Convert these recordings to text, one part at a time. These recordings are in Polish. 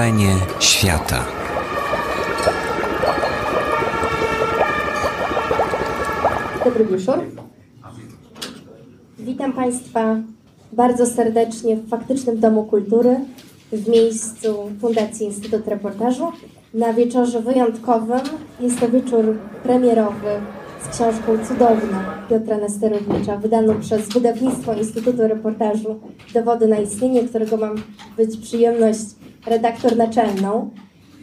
Stworzenie świata. Dobry wieczór. Witam Państwa bardzo serdecznie w faktycznym Domu Kultury w miejscu Fundacji Instytut Reportażu. Na wieczorze wyjątkowym jest to wieczór premierowy z książką Cudowna Piotra Nesterowicza, wydaną przez wydawnictwo Instytutu Reportażu Dowody na istnienie, którego mam być przyjemność redaktor naczelną.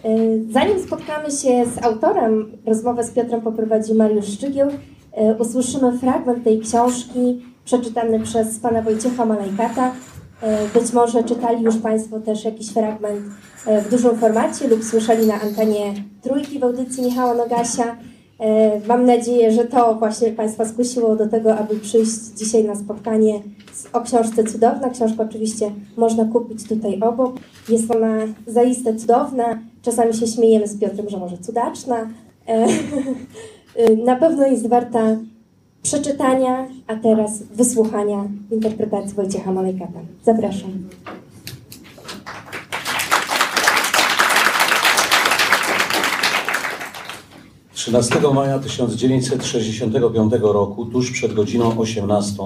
Y, Zanim spotkamy się z autorem, rozmowę z Piotrem poprowadzi Mariusz Szczygieł. Y, Usłyszymy fragment tej książki przeczytany przez pana Wojciecha Malajkata. Y, Być może czytali już Państwo też jakiś fragment w dużym formacie lub słyszeli na antenie trójki w audycji Michała Nogasia. Y, Mam nadzieję, że to właśnie Państwa skusiło do tego, aby przyjść dzisiaj na spotkanie o książce Cudowna. Książkę oczywiście można kupić tutaj obok. Jest ona zaiste cudowna. Czasami się śmiejemy z Piotrem, że może cudaczna. E, Na pewno jest warta przeczytania, a teraz wysłuchania interpretacji Wojciecha Malejkata. Zapraszam. 13 maja 1965 roku, tuż przed godziną 18,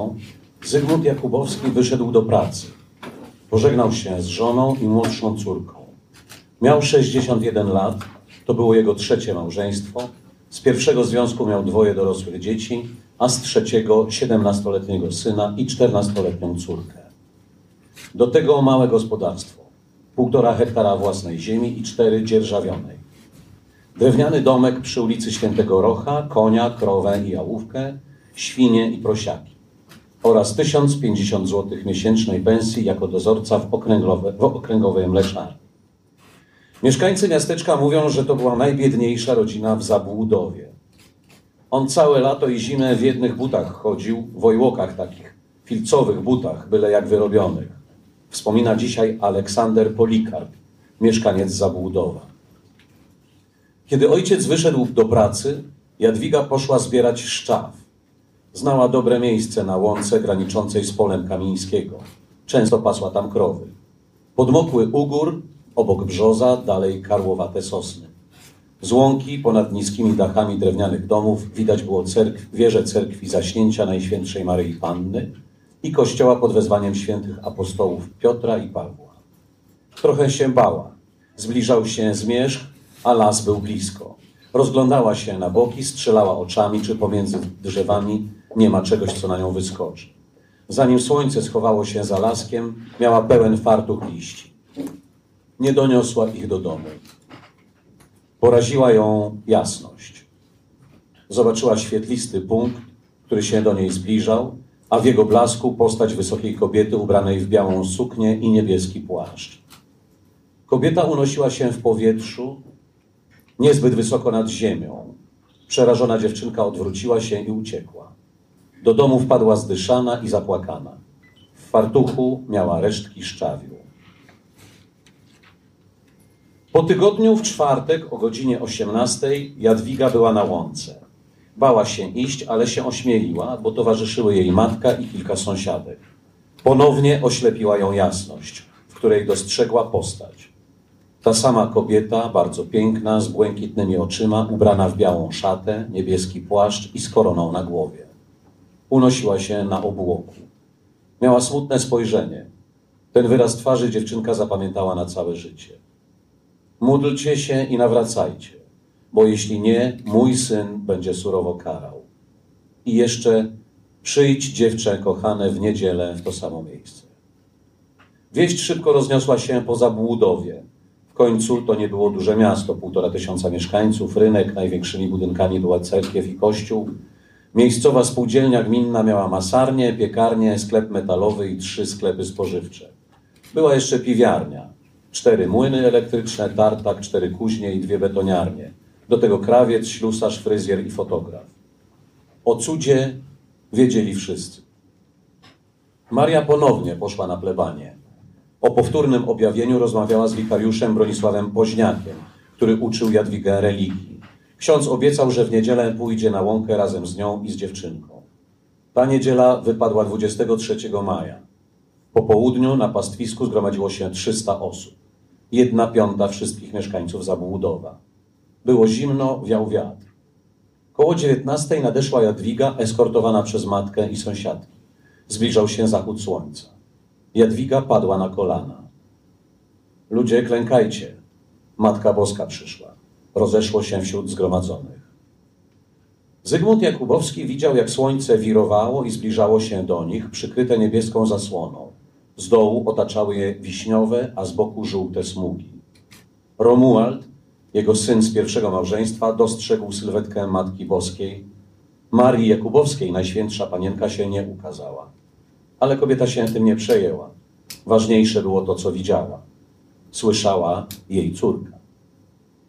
Zygmunt Jakubowski wyszedł do pracy. Pożegnał się z żoną i młodszą córką. Miał 61 lat, to było jego trzecie małżeństwo. Z pierwszego związku miał dwoje dorosłych dzieci, a z trzeciego 17-letniego syna i 14-letnią córkę. Do tego małe gospodarstwo. Półtora hektara własnej ziemi i cztery dzierżawionej. Drewniany domek przy ulicy Świętego Rocha, konia, krowę i jałówkę, świnie i prosiaki oraz 1050 zł miesięcznej pensji jako dozorca w, okręgowe, w okręgowej mleczarni. Mieszkańcy miasteczka mówią, że to była najbiedniejsza rodzina w Zabłudowie. On całe lato i zimę w jednych butach chodził, w ojłokach takich, filcowych butach, byle jak wyrobionych. Wspomina dzisiaj Aleksander Polikarp, mieszkaniec Zabłudowa. Kiedy ojciec wyszedł do pracy, Jadwiga poszła zbierać szczaw. Znała dobre miejsce na łące graniczącej z polem Kamińskiego. Często pasła tam krowy. Podmokły ugór, obok brzoza, dalej karłowate sosny. Z łąki ponad niskimi dachami drewnianych domów widać było cerkw, wieżę cerkwi Zaśnięcia Najświętszej Maryi Panny i kościoła pod wezwaniem świętych apostołów Piotra i Pawła. Trochę się bała. Zbliżał się zmierzch, a las był blisko. Rozglądała się na boki, strzelała oczami, czy pomiędzy drzewami nie ma czegoś, co na nią wyskoczy. Zanim słońce schowało się za laskiem, miała pełen fartuch liści. Nie doniosła ich do domu. Poraziła ją jasność. Zobaczyła świetlisty punkt, który się do niej zbliżał, a w jego blasku postać wysokiej kobiety ubranej w białą suknię i niebieski płaszcz. Kobieta unosiła się w powietrzu, niezbyt wysoko nad ziemią. Przerażona dziewczynka odwróciła się i uciekła. Do domu wpadła zdyszana i zapłakana. W fartuchu miała resztki szczawiu. Po tygodniu w czwartek o godzinie 18 Jadwiga była na łące. Bała się iść, ale się ośmieliła, bo towarzyszyły jej matka i kilka sąsiadek. Ponownie oślepiła ją jasność, w której dostrzegła postać. Ta sama kobieta, bardzo piękna, z błękitnymi oczyma, ubrana w białą szatę, niebieski płaszcz i z koroną na głowie. Unosiła się na obłoku. Miała smutne spojrzenie. Ten wyraz twarzy dziewczynka zapamiętała na całe życie. Módlcie się i nawracajcie, bo jeśli nie, mój syn będzie surowo karał. I jeszcze przyjdź, dziewczę kochane, w niedzielę w to samo miejsce. Wieść szybko rozniosła się po Zabłudowie. W końcu to nie było duże miasto, półtora tysiąca mieszkańców, rynek, największymi budynkami była cerkiew i kościół. Miejscowa spółdzielnia gminna miała masarnię, piekarnię, sklep metalowy i trzy sklepy spożywcze. Była jeszcze piwiarnia, cztery młyny elektryczne, tartak, cztery kuźnie i dwie betoniarnie. Do tego krawiec, ślusarz, fryzjer i fotograf. O cudzie wiedzieli wszyscy. Maria ponownie poszła na plebanie. O powtórnym objawieniu rozmawiała z wikariuszem Bronisławem Poźniakiem, który uczył Jadwigę religii. Ksiądz obiecał, że w niedzielę pójdzie na łąkę razem z nią i z dziewczynką. Ta niedziela wypadła 23 maja. Po południu na pastwisku zgromadziło się 300 osób. Jedna piąta wszystkich mieszkańców Zabłudowa. Było zimno, wiał wiatr. Koło dziewiętnastej nadeszła Jadwiga, eskortowana przez matkę i sąsiadki. Zbliżał się zachód słońca. Jadwiga padła na kolana. Ludzie, klękajcie. Matka Boska przyszła. Rozeszło się wśród zgromadzonych. Zygmunt Jakubowski widział, jak słońce wirowało i zbliżało się do nich, przykryte niebieską zasłoną. Z dołu otaczały je wiśniowe, a z boku żółte smugi. Romuald, jego syn z pierwszego małżeństwa, dostrzegł sylwetkę Matki Boskiej. Marii Jakubowskiej Najświętsza Panienka się nie ukazała. Ale kobieta się tym nie przejęła. Ważniejsze było to, co widziała. Słyszała jej córka.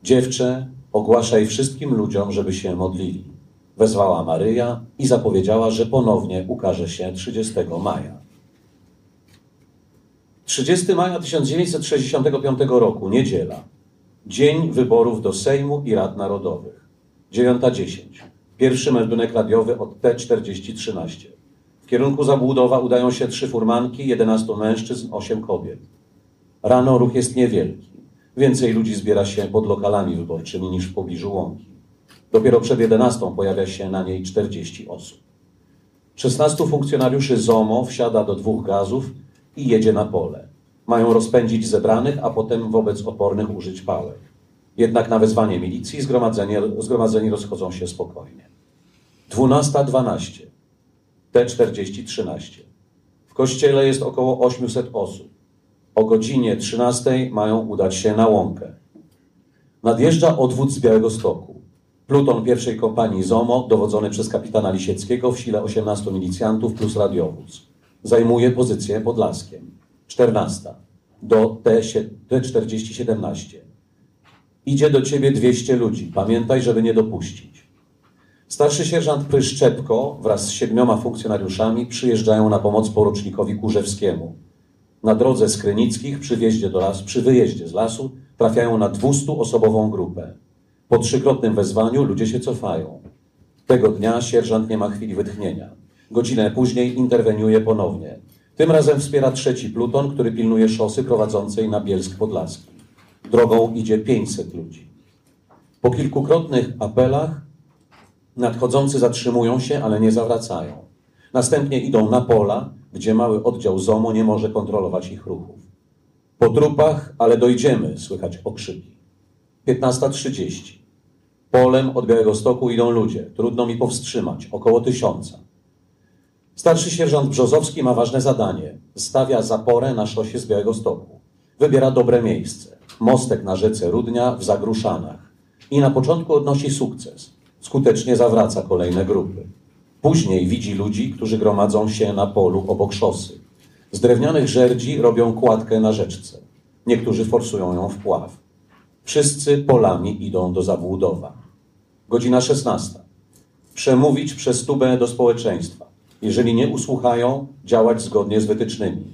Dziewczę, ogłaszaj wszystkim ludziom, żeby się modlili. Wezwała Maryja i zapowiedziała, że ponownie ukaże się 30 maja. 30 maja 1965 roku, niedziela. Dzień wyborów do Sejmu i Rad Narodowych. 9.10. Pierwszy meldunek radiowy od T4013. W kierunku Zabłudowa udają się trzy furmanki, 11 mężczyzn, 8 kobiet. Rano ruch jest niewielki. Więcej ludzi zbiera się pod lokalami wyborczymi niż w pobliżu łąki. Dopiero przed 11 pojawia się na niej 40 osób. 16 funkcjonariuszy ZOMO wsiada do dwóch gazów i jedzie na pole. Mają rozpędzić zebranych, a potem wobec opornych użyć pałek. Jednak na wezwanie milicji zgromadzenie, zgromadzeni rozchodzą się spokojnie. 12.12. T4013. W kościele jest około 800 osób. O godzinie 13 mają udać się na łąkę. Nadjeżdża odwód z Białego Stoku. Pluton pierwszej kompanii ZOMO, dowodzony przez kapitana Lisieckiego w sile 18 milicjantów plus radiowóz. Zajmuje pozycję pod Laskiem. 14. Do T4017. Idzie do ciebie 200 ludzi. Pamiętaj, żeby nie dopuścić. Starszy sierżant Pryszczepko wraz z siedmioma funkcjonariuszami przyjeżdżają na pomoc porucznikowi Kurzewskiemu. Na drodze z Krynickich przy, do lasu, przy wyjeździe z lasu trafiają na 200-osobową grupę. Po trzykrotnym wezwaniu ludzie się cofają. Tego dnia sierżant nie ma chwili wytchnienia. Godzinę później interweniuje ponownie. Tym razem wspiera trzeci pluton, który pilnuje szosy prowadzącej na Bielsk Podlaski. Drogą idzie 500 ludzi. Po kilkukrotnych apelach nadchodzący zatrzymują się, ale nie zawracają. Następnie idą na pola, gdzie mały oddział ZOMO nie może kontrolować ich ruchów. Po trupach, ale dojdziemy, słychać okrzyki. 15.30. Polem od Białego Stoku idą ludzie. Trudno mi powstrzymać. Około tysiąca. Starszy sierżant Brzozowski ma ważne zadanie. Stawia zaporę na szosie z Białego Stoku. Wybiera dobre miejsce. Mostek na rzece Rudnia w Zagruszanach. I na początku odnosi sukces. Skutecznie zawraca kolejne grupy. Później widzi ludzi, którzy gromadzą się na polu obok szosy. Z drewnianych żerdzi robią kładkę na rzeczce. Niektórzy forsują ją w pław. Wszyscy polami idą do Zabłudowa. Godzina 16. Przemówić przez tubę do społeczeństwa. Jeżeli nie usłuchają, działać zgodnie z wytycznymi.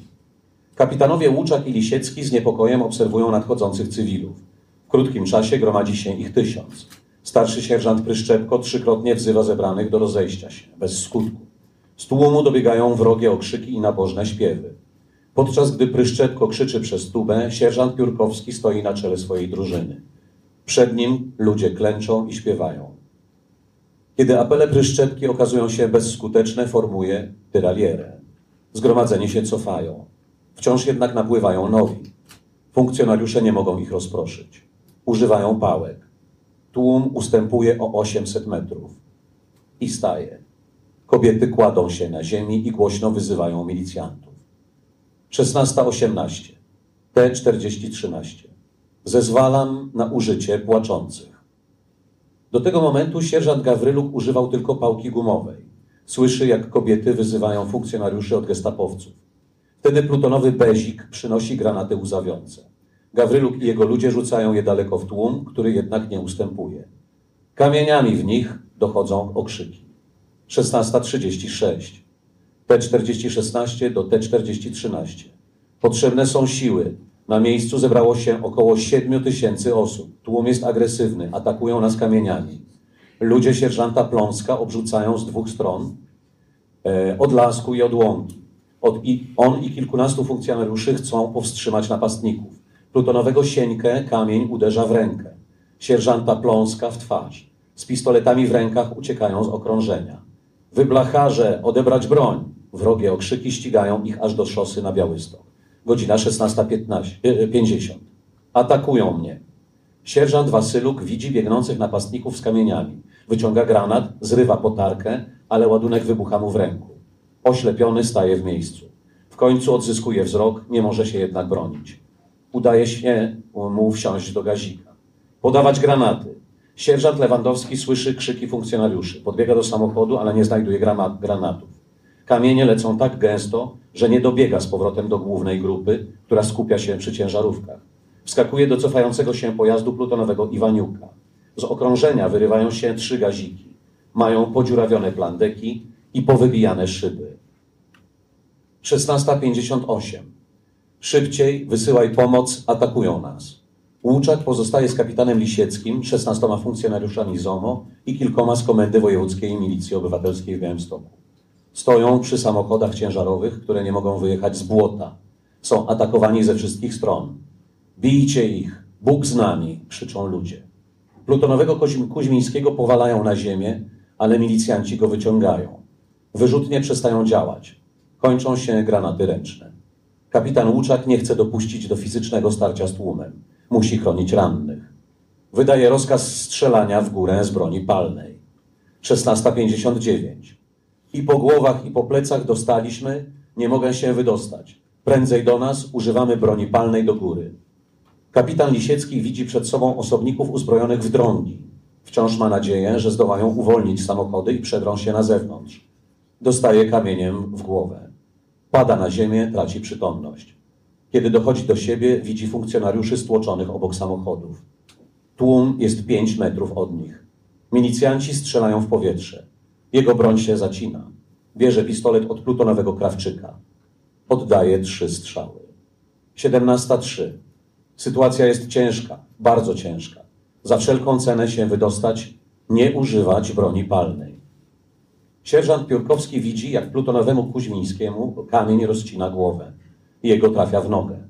Kapitanowie Łuczak i Lisiecki z niepokojem obserwują nadchodzących cywilów. W krótkim czasie gromadzi się ich tysiąc. Starszy sierżant Pryszczepko trzykrotnie wzywa zebranych do rozejścia się, bez skutku. Z tłumu dobiegają wrogie okrzyki i nabożne śpiewy. Podczas gdy Pryszczepko krzyczy przez tubę, sierżant Piórkowski stoi na czele swojej drużyny. Przed nim ludzie klęczą i śpiewają. Kiedy apele Pryszczepki okazują się bezskuteczne, formuje tyralierę. Zgromadzeni się cofają. Wciąż jednak napływają nowi. Funkcjonariusze nie mogą ich rozproszyć. Używają pałek. Tłum ustępuje o 800 metrów. I staje. Kobiety kładą się na ziemi i głośno wyzywają milicjantów. 16.18. T4013. Zezwalam na użycie płaczących. Do tego momentu sierżant Gawryluk używał tylko pałki gumowej. Słyszy, jak kobiety wyzywają funkcjonariuszy od gestapowców. Wtedy plutonowy bezik przynosi granaty łzawiące. Gawryluk i jego ludzie rzucają je daleko w tłum, który jednak nie ustępuje. Kamieniami w nich dochodzą okrzyki. 16.36. T4016 do T4013. Potrzebne są siły. Na miejscu zebrało się około 7 tysięcy osób. Tłum jest agresywny, atakują nas kamieniami. Ludzie sierżanta Pląska obrzucają z dwóch stron, e, od lasku i od łąki. Od, i, on i kilkunastu funkcjonariuszy chcą powstrzymać napastników. Plutonowego Sieńkę kamień uderza w rękę. Sierżanta Pląska w twarz. Z pistoletami w rękach uciekają z okrążenia. Wyblacharze, odebrać broń! Wrogie okrzyki ścigają ich aż do szosy na Białystok. Godzina 16.50. Atakują mnie. Sierżant Wasyluk widzi biegnących napastników z kamieniami. Wyciąga granat, zrywa potarkę, ale ładunek wybucha mu w ręku. Oślepiony staje w miejscu. W końcu odzyskuje wzrok, nie może się jednak bronić. Udaje się mu wsiąść do gazika. Podawać granaty. Sierżant Lewandowski słyszy krzyki funkcjonariuszy. Podbiega do samochodu, ale nie znajduje granatów. Kamienie lecą tak gęsto, że nie dobiega z powrotem do głównej grupy, która skupia się przy ciężarówkach. Wskakuje do cofającego się pojazdu plutonowego Iwaniuka. Z okrążenia wyrywają się trzy gaziki. Mają podziurawione plandeki i powybijane szyby. 16.58. Szybciej, wysyłaj pomoc, atakują nas. Łuczak pozostaje z kapitanem Lisieckim, 16 funkcjonariuszami ZOMO i kilkoma z Komendy Wojewódzkiej Milicji Obywatelskiej w Białymstoku. Stoją przy samochodach ciężarowych, które nie mogą wyjechać z błota. Są atakowani ze wszystkich stron. Bijcie ich, Bóg z nami, krzyczą ludzie. Plutonowego Kuźmińskiego powalają na ziemię, ale milicjanci go wyciągają. Wyrzutnie przestają działać. Kończą się granaty ręczne. Kapitan Łuczak nie chce dopuścić do fizycznego starcia z tłumem. Musi chronić rannych. Wydaje rozkaz strzelania w górę z broni palnej. 16.59. I po głowach, i po plecach dostaliśmy, nie mogę się wydostać. Prędzej do nas używamy broni palnej do góry. Kapitan Lisiecki widzi przed sobą osobników uzbrojonych w drągi. Wciąż ma nadzieję, że zdołają uwolnić samochody i przedrą się na zewnątrz. Dostaje kamieniem w głowę. Pada na ziemię, traci przytomność. Kiedy dochodzi do siebie, widzi funkcjonariuszy stłoczonych obok samochodów. Tłum jest pięć metrów od nich. Milicjanci strzelają w powietrze. Jego broń się zacina. Bierze pistolet od plutonowego krawczyka. Oddaje trzy strzały. 17.03. Sytuacja jest ciężka, bardzo ciężka. Za wszelką cenę się wydostać, nie używać broni palnej. Sierżant Piórkowski widzi, jak plutonowemu Kuźmińskiemu kamień rozcina głowę. Jego trafia w nogę.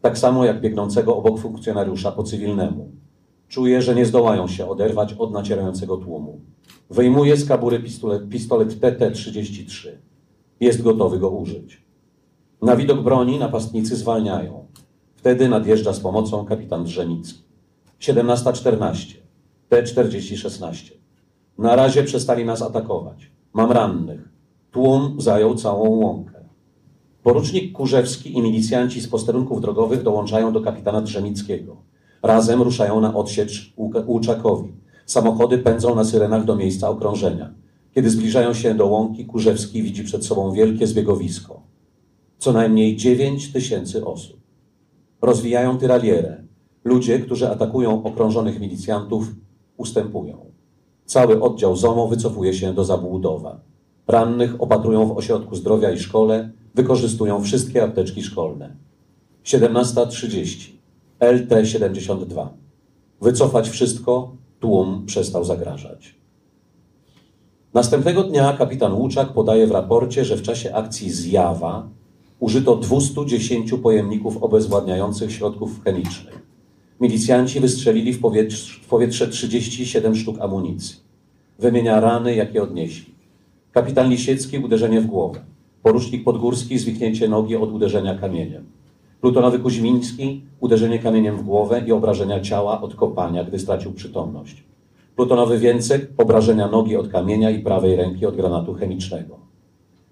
Tak samo jak biegnącego obok funkcjonariusza po cywilnemu. Czuje, że nie zdołają się oderwać od nacierającego tłumu. Wyjmuje z kabury pistolet, pistolet TT-33. Jest gotowy go użyć. Na widok broni napastnicy zwalniają. Wtedy nadjeżdża z pomocą kapitan Drzenicki. 17.14. T-40-16. Na razie przestali nas atakować. Mam rannych. Tłum zajął całą łąkę. Porucznik Kurzewski i milicjanci z posterunków drogowych dołączają do kapitana Drzemickiego. Razem ruszają na odsiecz Łuczakowi. Samochody pędzą na syrenach do miejsca okrążenia. Kiedy zbliżają się do łąki, Kurzewski widzi przed sobą wielkie zbiegowisko. Co najmniej 9 tysięcy osób. Rozwijają tyralierę. Ludzie, którzy atakują okrążonych milicjantów, ustępują. Cały oddział ZOMO wycofuje się do Zabłudowa. Rannych opatrują w ośrodku zdrowia i szkole, wykorzystują wszystkie apteczki szkolne. 17.30. LT-72. Wycofać wszystko, tłum przestał zagrażać. Następnego dnia kapitan Łuczak podaje w raporcie, że w czasie akcji Zjawa użyto 210 pojemników obezwładniających środków chemicznych. Milicjanci wystrzelili w powietrze, w powietrze 37 sztuk amunicji. Wymienia rany, jakie odnieśli. Kapitan Lisiecki uderzenie w głowę. Porucznik Podgórski zwichnięcie nogi od uderzenia kamieniem. Plutonowy Kuźmiński uderzenie kamieniem w głowę i obrażenia ciała od kopania, gdy stracił przytomność. Plutonowy Więcek obrażenia nogi od kamienia i prawej ręki od granatu chemicznego.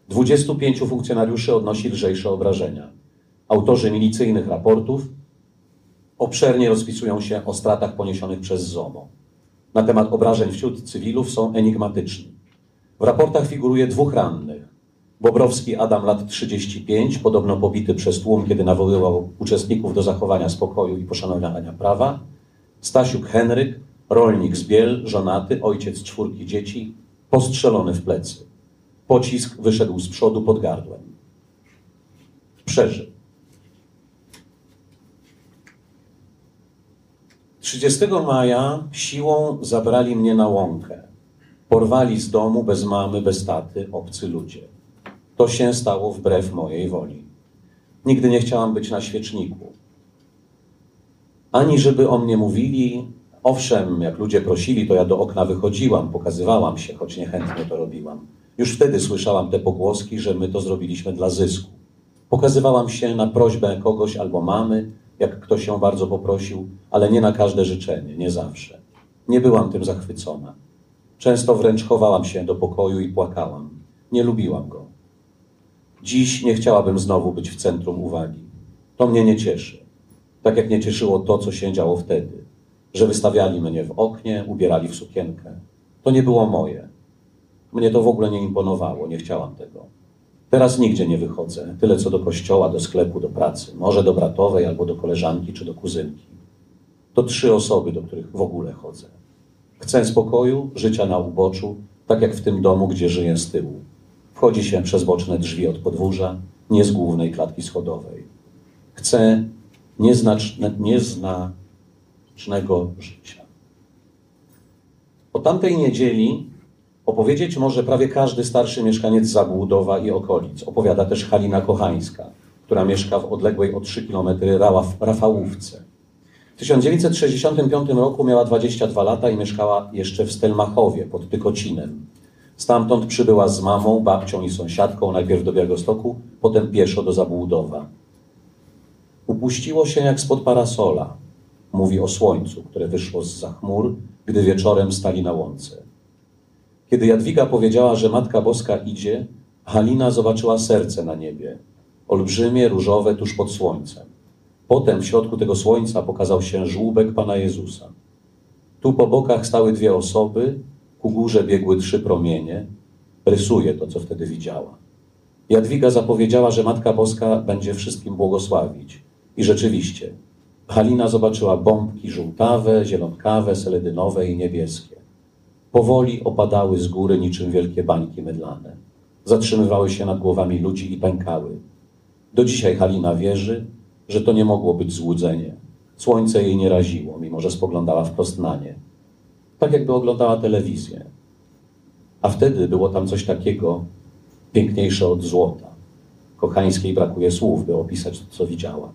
25 funkcjonariuszy odnosi lżejsze obrażenia. Autorzy milicyjnych raportów obszernie rozpisują się o stratach poniesionych przez ZOMO. Na temat obrażeń wśród cywilów są enigmatyczni. W raportach figuruje dwóch rannych. Bobrowski Adam, lat 35, podobno pobity przez tłum, kiedy nawoływał uczestników do zachowania spokoju i poszanowania prawa. Stasiuk Henryk, rolnik z Biel, żonaty, ojciec czwórki dzieci, postrzelony w plecy. Pocisk wyszedł z przodu pod gardłem. Przeżył. 30 maja siłą zabrali mnie na łąkę. Porwali z domu bez mamy, bez taty, obcy ludzie. To się stało wbrew mojej woli. Nigdy nie chciałam być na świeczniku. Ani żeby o mnie mówili, owszem, jak ludzie prosili, to ja do okna wychodziłam, pokazywałam się, choć niechętnie to robiłam. Już wtedy słyszałam te pogłoski, że my to zrobiliśmy dla zysku. Pokazywałam się na prośbę kogoś albo mamy, jak ktoś ją bardzo poprosił, ale nie na każde życzenie, nie zawsze. Nie byłam tym zachwycona. Często wręcz chowałam się do pokoju i płakałam. Nie lubiłam go. Dziś nie chciałabym znowu być w centrum uwagi. To mnie nie cieszy. Tak jak nie cieszyło to, co się działo wtedy. Że wystawiali mnie w oknie, ubierali w sukienkę. To nie było moje. Mnie to w ogóle nie imponowało, nie chciałam tego. Teraz nigdzie nie wychodzę, tyle co do kościoła, do sklepu, do pracy, może do bratowej albo do koleżanki czy do kuzynki. To trzy osoby, do których w ogóle chodzę. Chcę spokoju, życia na uboczu, tak jak w tym domu, gdzie żyję z tyłu. Wchodzi się przez boczne drzwi od podwórza, nie z głównej klatki schodowej. Chcę nieznaczne, nieznacznego życia. O tamtej niedzieli opowiedzieć może prawie każdy starszy mieszkaniec Zabłudowa i okolic. Opowiada też Halina Kochańska, która mieszka w odległej o 3 km Rafałówce. W 1965 roku miała 22 lata i mieszkała jeszcze w Stelmachowie pod Tykocinem. Stamtąd przybyła z mamą, babcią i sąsiadką najpierw do Białegostoku, potem pieszo do Zabłudowa. Upuściło się jak spod parasola. Mówi o słońcu, które wyszło z za chmur, gdy wieczorem stali na łące. Kiedy Jadwiga powiedziała, że Matka Boska idzie, Halina zobaczyła serce na niebie, olbrzymie, różowe, tuż pod słońcem. Potem w środku tego słońca pokazał się żłóbek Pana Jezusa. Tu po bokach stały dwie osoby, ku górze biegły trzy promienie. Rysuje to, co wtedy widziała. Jadwiga zapowiedziała, że Matka Boska będzie wszystkim błogosławić. I rzeczywiście, Halina zobaczyła bombki żółtawe, zielonkawe, seledynowe i niebieskie. Powoli opadały z góry niczym wielkie bańki mydlane. Zatrzymywały się nad głowami ludzi i pękały. Do dzisiaj Halina wierzy, że to nie mogło być złudzenie. Słońce jej nie raziło, mimo że spoglądała wprost na nie. Tak jakby oglądała telewizję. A wtedy było tam coś takiego piękniejsze od złota. Kochańskiej brakuje słów, by opisać to, co widziała.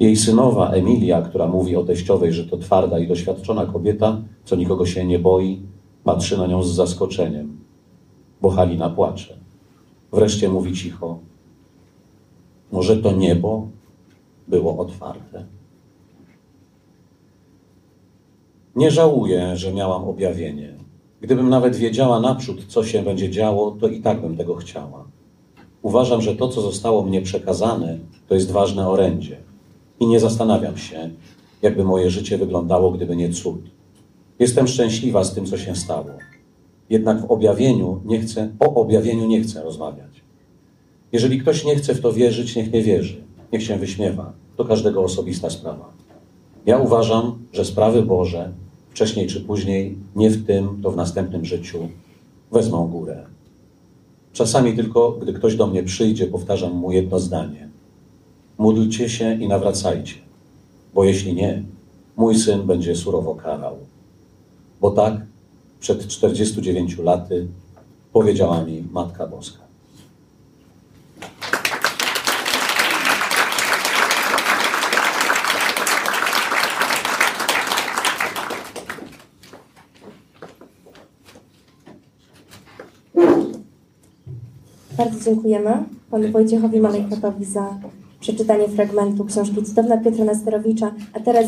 Jej synowa Emilia, która mówi o teściowej, że to twarda i doświadczona kobieta, co nikogo się nie boi, patrzy na nią z zaskoczeniem, bo Halina płacze. Wreszcie mówi cicho: Może to niebo było otwarte. Nie żałuję, że miałam objawienie. Gdybym nawet wiedziała naprzód, co się będzie działo, to i tak bym tego chciała. Uważam, że to, co zostało mnie przekazane, to jest ważne orędzie. I nie zastanawiam się, jakby moje życie wyglądało, gdyby nie cud. Jestem szczęśliwa z tym, co się stało. Jednak w objawieniu nie chcę, o objawieniu nie chcę rozmawiać. Jeżeli ktoś nie chce w to wierzyć, niech nie wierzy, niech się wyśmiewa. To każdego osobista sprawa. Ja uważam, że sprawy Boże, wcześniej czy później, nie w tym, to w następnym życiu, wezmą górę. Czasami tylko, gdy ktoś do mnie przyjdzie, powtarzam mu jedno zdanie. Módlcie się i nawracajcie, bo jeśli nie, mój syn będzie surowo karał. Bo tak przed 49 laty powiedziała mi Matka Boska. Bardzo dziękujemy panu Wojciechowi Malejkotowi za przeczytanie fragmentu książki Cudowna Piotra Nesterowicza, a teraz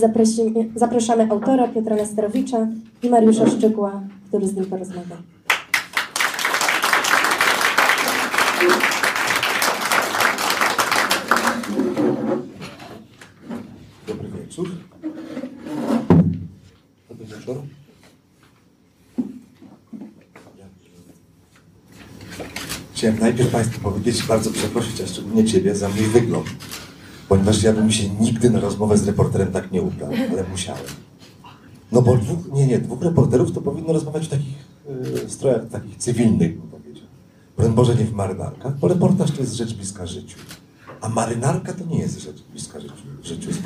zapraszamy autora Piotra Nesterowicza i Mariusza Szczygła, który z nim porozmawia. Dobry wieczór. Dobry wieczór. Chciałem najpierw Państwu powiedzieć, bardzo przeprosić, a szczególnie Ciebie za mój wygląd. Ponieważ ja bym się nigdy na rozmowę z reporterem tak nie ubrał, ale musiałem. No bo dwóch, nie, nie, dwóch reporterów to powinno rozmawiać w takich y, strojach, takich cywilnych, bym powiedział. Broń Boże, nie w marynarkach, bo reportaż to jest rzecz bliska życiu. A marynarka to nie jest rzecz bliska życiu. życiu jest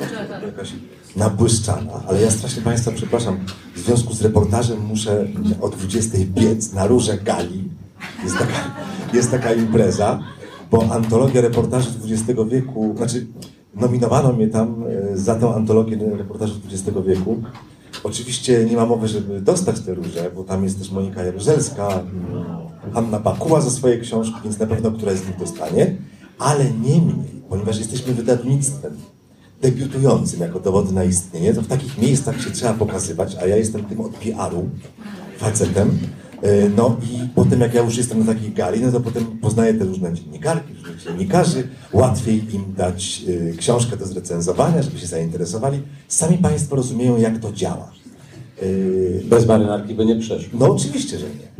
jakaś nabłyszczana. Ale ja strasznie Państwa przepraszam, w związku z reportażem muszę o 20 biec na róże gali. Jest taka, jest taka impreza, bo antologia reportaży XX wieku, znaczy nominowano mnie tam e, za tę antologię reportażów XX wieku. Oczywiście nie ma mowy, żeby dostać tę różę, bo tam jest też Monika Jaruzelska, mm, Hanna Bakuła za swoje książki, więc na pewno któraś z nich dostanie. Ale niemniej, ponieważ jesteśmy wydawnictwem debiutującym jako dowody na istnienie, to w takich miejscach się trzeba pokazywać, a ja jestem tym od PR-u, facetem. E, No i potem jak ja już jestem na takiej gali, no to potem poznaję te różne dziennikarki, różnych dziennikarzy, łatwiej im dać e, książkę do zrecenzowania, żeby się zainteresowali. Sami Państwo rozumieją, jak to działa. E, Bez marynarki by nie przeszło. no oczywiście, że nie.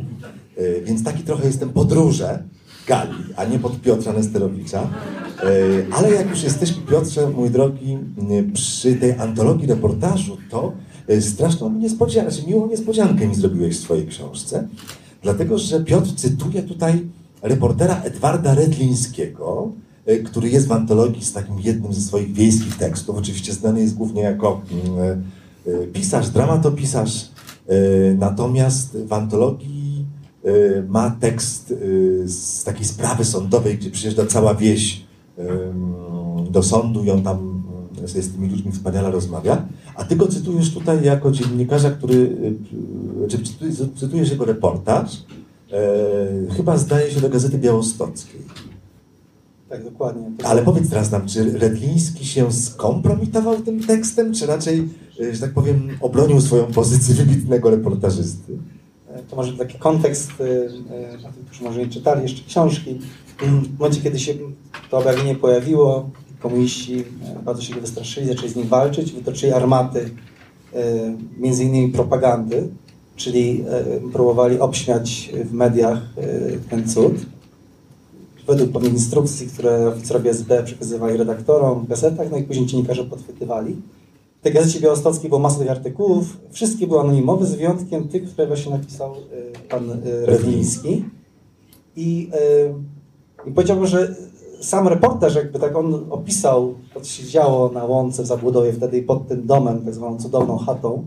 Więc taki trochę jestem podróże Gali, a nie pod Piotra Nesterowicza. Ale jak już jesteśmy, Piotrze, mój drogi, przy tej antologii reportażu, to e, straszną niespodziankę, znaczy miłą niespodziankę mi zrobiłeś w swojej książce. Dlatego, że Piotr cytuje tutaj reportera Edwarda Redlińskiego, e, który jest w antologii z takim jednym ze swoich wiejskich tekstów. Oczywiście znany jest głównie jako mm, e, pisarz, dramatopisarz. Natomiast w antologii ma tekst z takiej sprawy sądowej, gdzie przyjeżdża cała wieś do sądu i on tam sobie z tymi ludźmi wspaniale rozmawia. A ty go cytujesz tutaj jako dziennikarza, który, e, czy cytujesz, cytujesz jego reportaż, e, chyba zdaje się do Gazety Białostockiej. Tak, dokładnie. Ale powiedz teraz nam, czy Redliński się skompromitował tym tekstem, czy raczej, e, że tak powiem, obronił swoją pozycję wybitnego reportażysty? To może taki kontekst y, y, tych, którzy może nie czytali jeszcze książki. W momencie, kiedy się to objawienie pojawiło, komuniści bardzo się wystraszyli, zaczęli z nim walczyć, wytoczyli armaty y, między innymi propagandy, czyli y, próbowali obśmiać w mediach y, ten cud. Według pewnych instrukcji, które oficerowie SB przekazywali redaktorom w gazetach, no i później dziennikarze podchwytywali. W tej gazecie białostockiej było masa tych artykułów. Wszystkie były anonimowe, z wyjątkiem tych, które właśnie napisał pan Redliński. I, I powiedziałbym, że sam reportaż, jakby tak on opisał, co się działo na łące w Zabłodowie wtedy pod tym domem, tak zwaną cudowną chatą,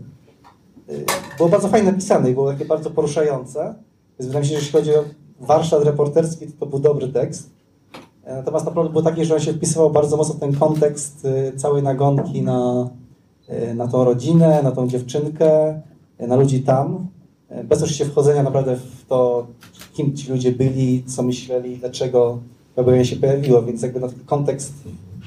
y, było bardzo fajnie napisane i było takie bardzo poruszające. Więc wydaje mi się, że jeśli chodzi o warsztat reporterski, to, to był dobry tekst. E, Natomiast naprawdę było takie, że on się wpisywał bardzo mocno w ten kontekst y, całej nagonki na, y, na tą rodzinę, na tą dziewczynkę, na ludzi tam. Y, Bez oczywiście wchodzenia naprawdę w to, kim ci ludzie byli, co myśleli, dlaczego to objawienie się pojawiło, więc jakby na ten kontekst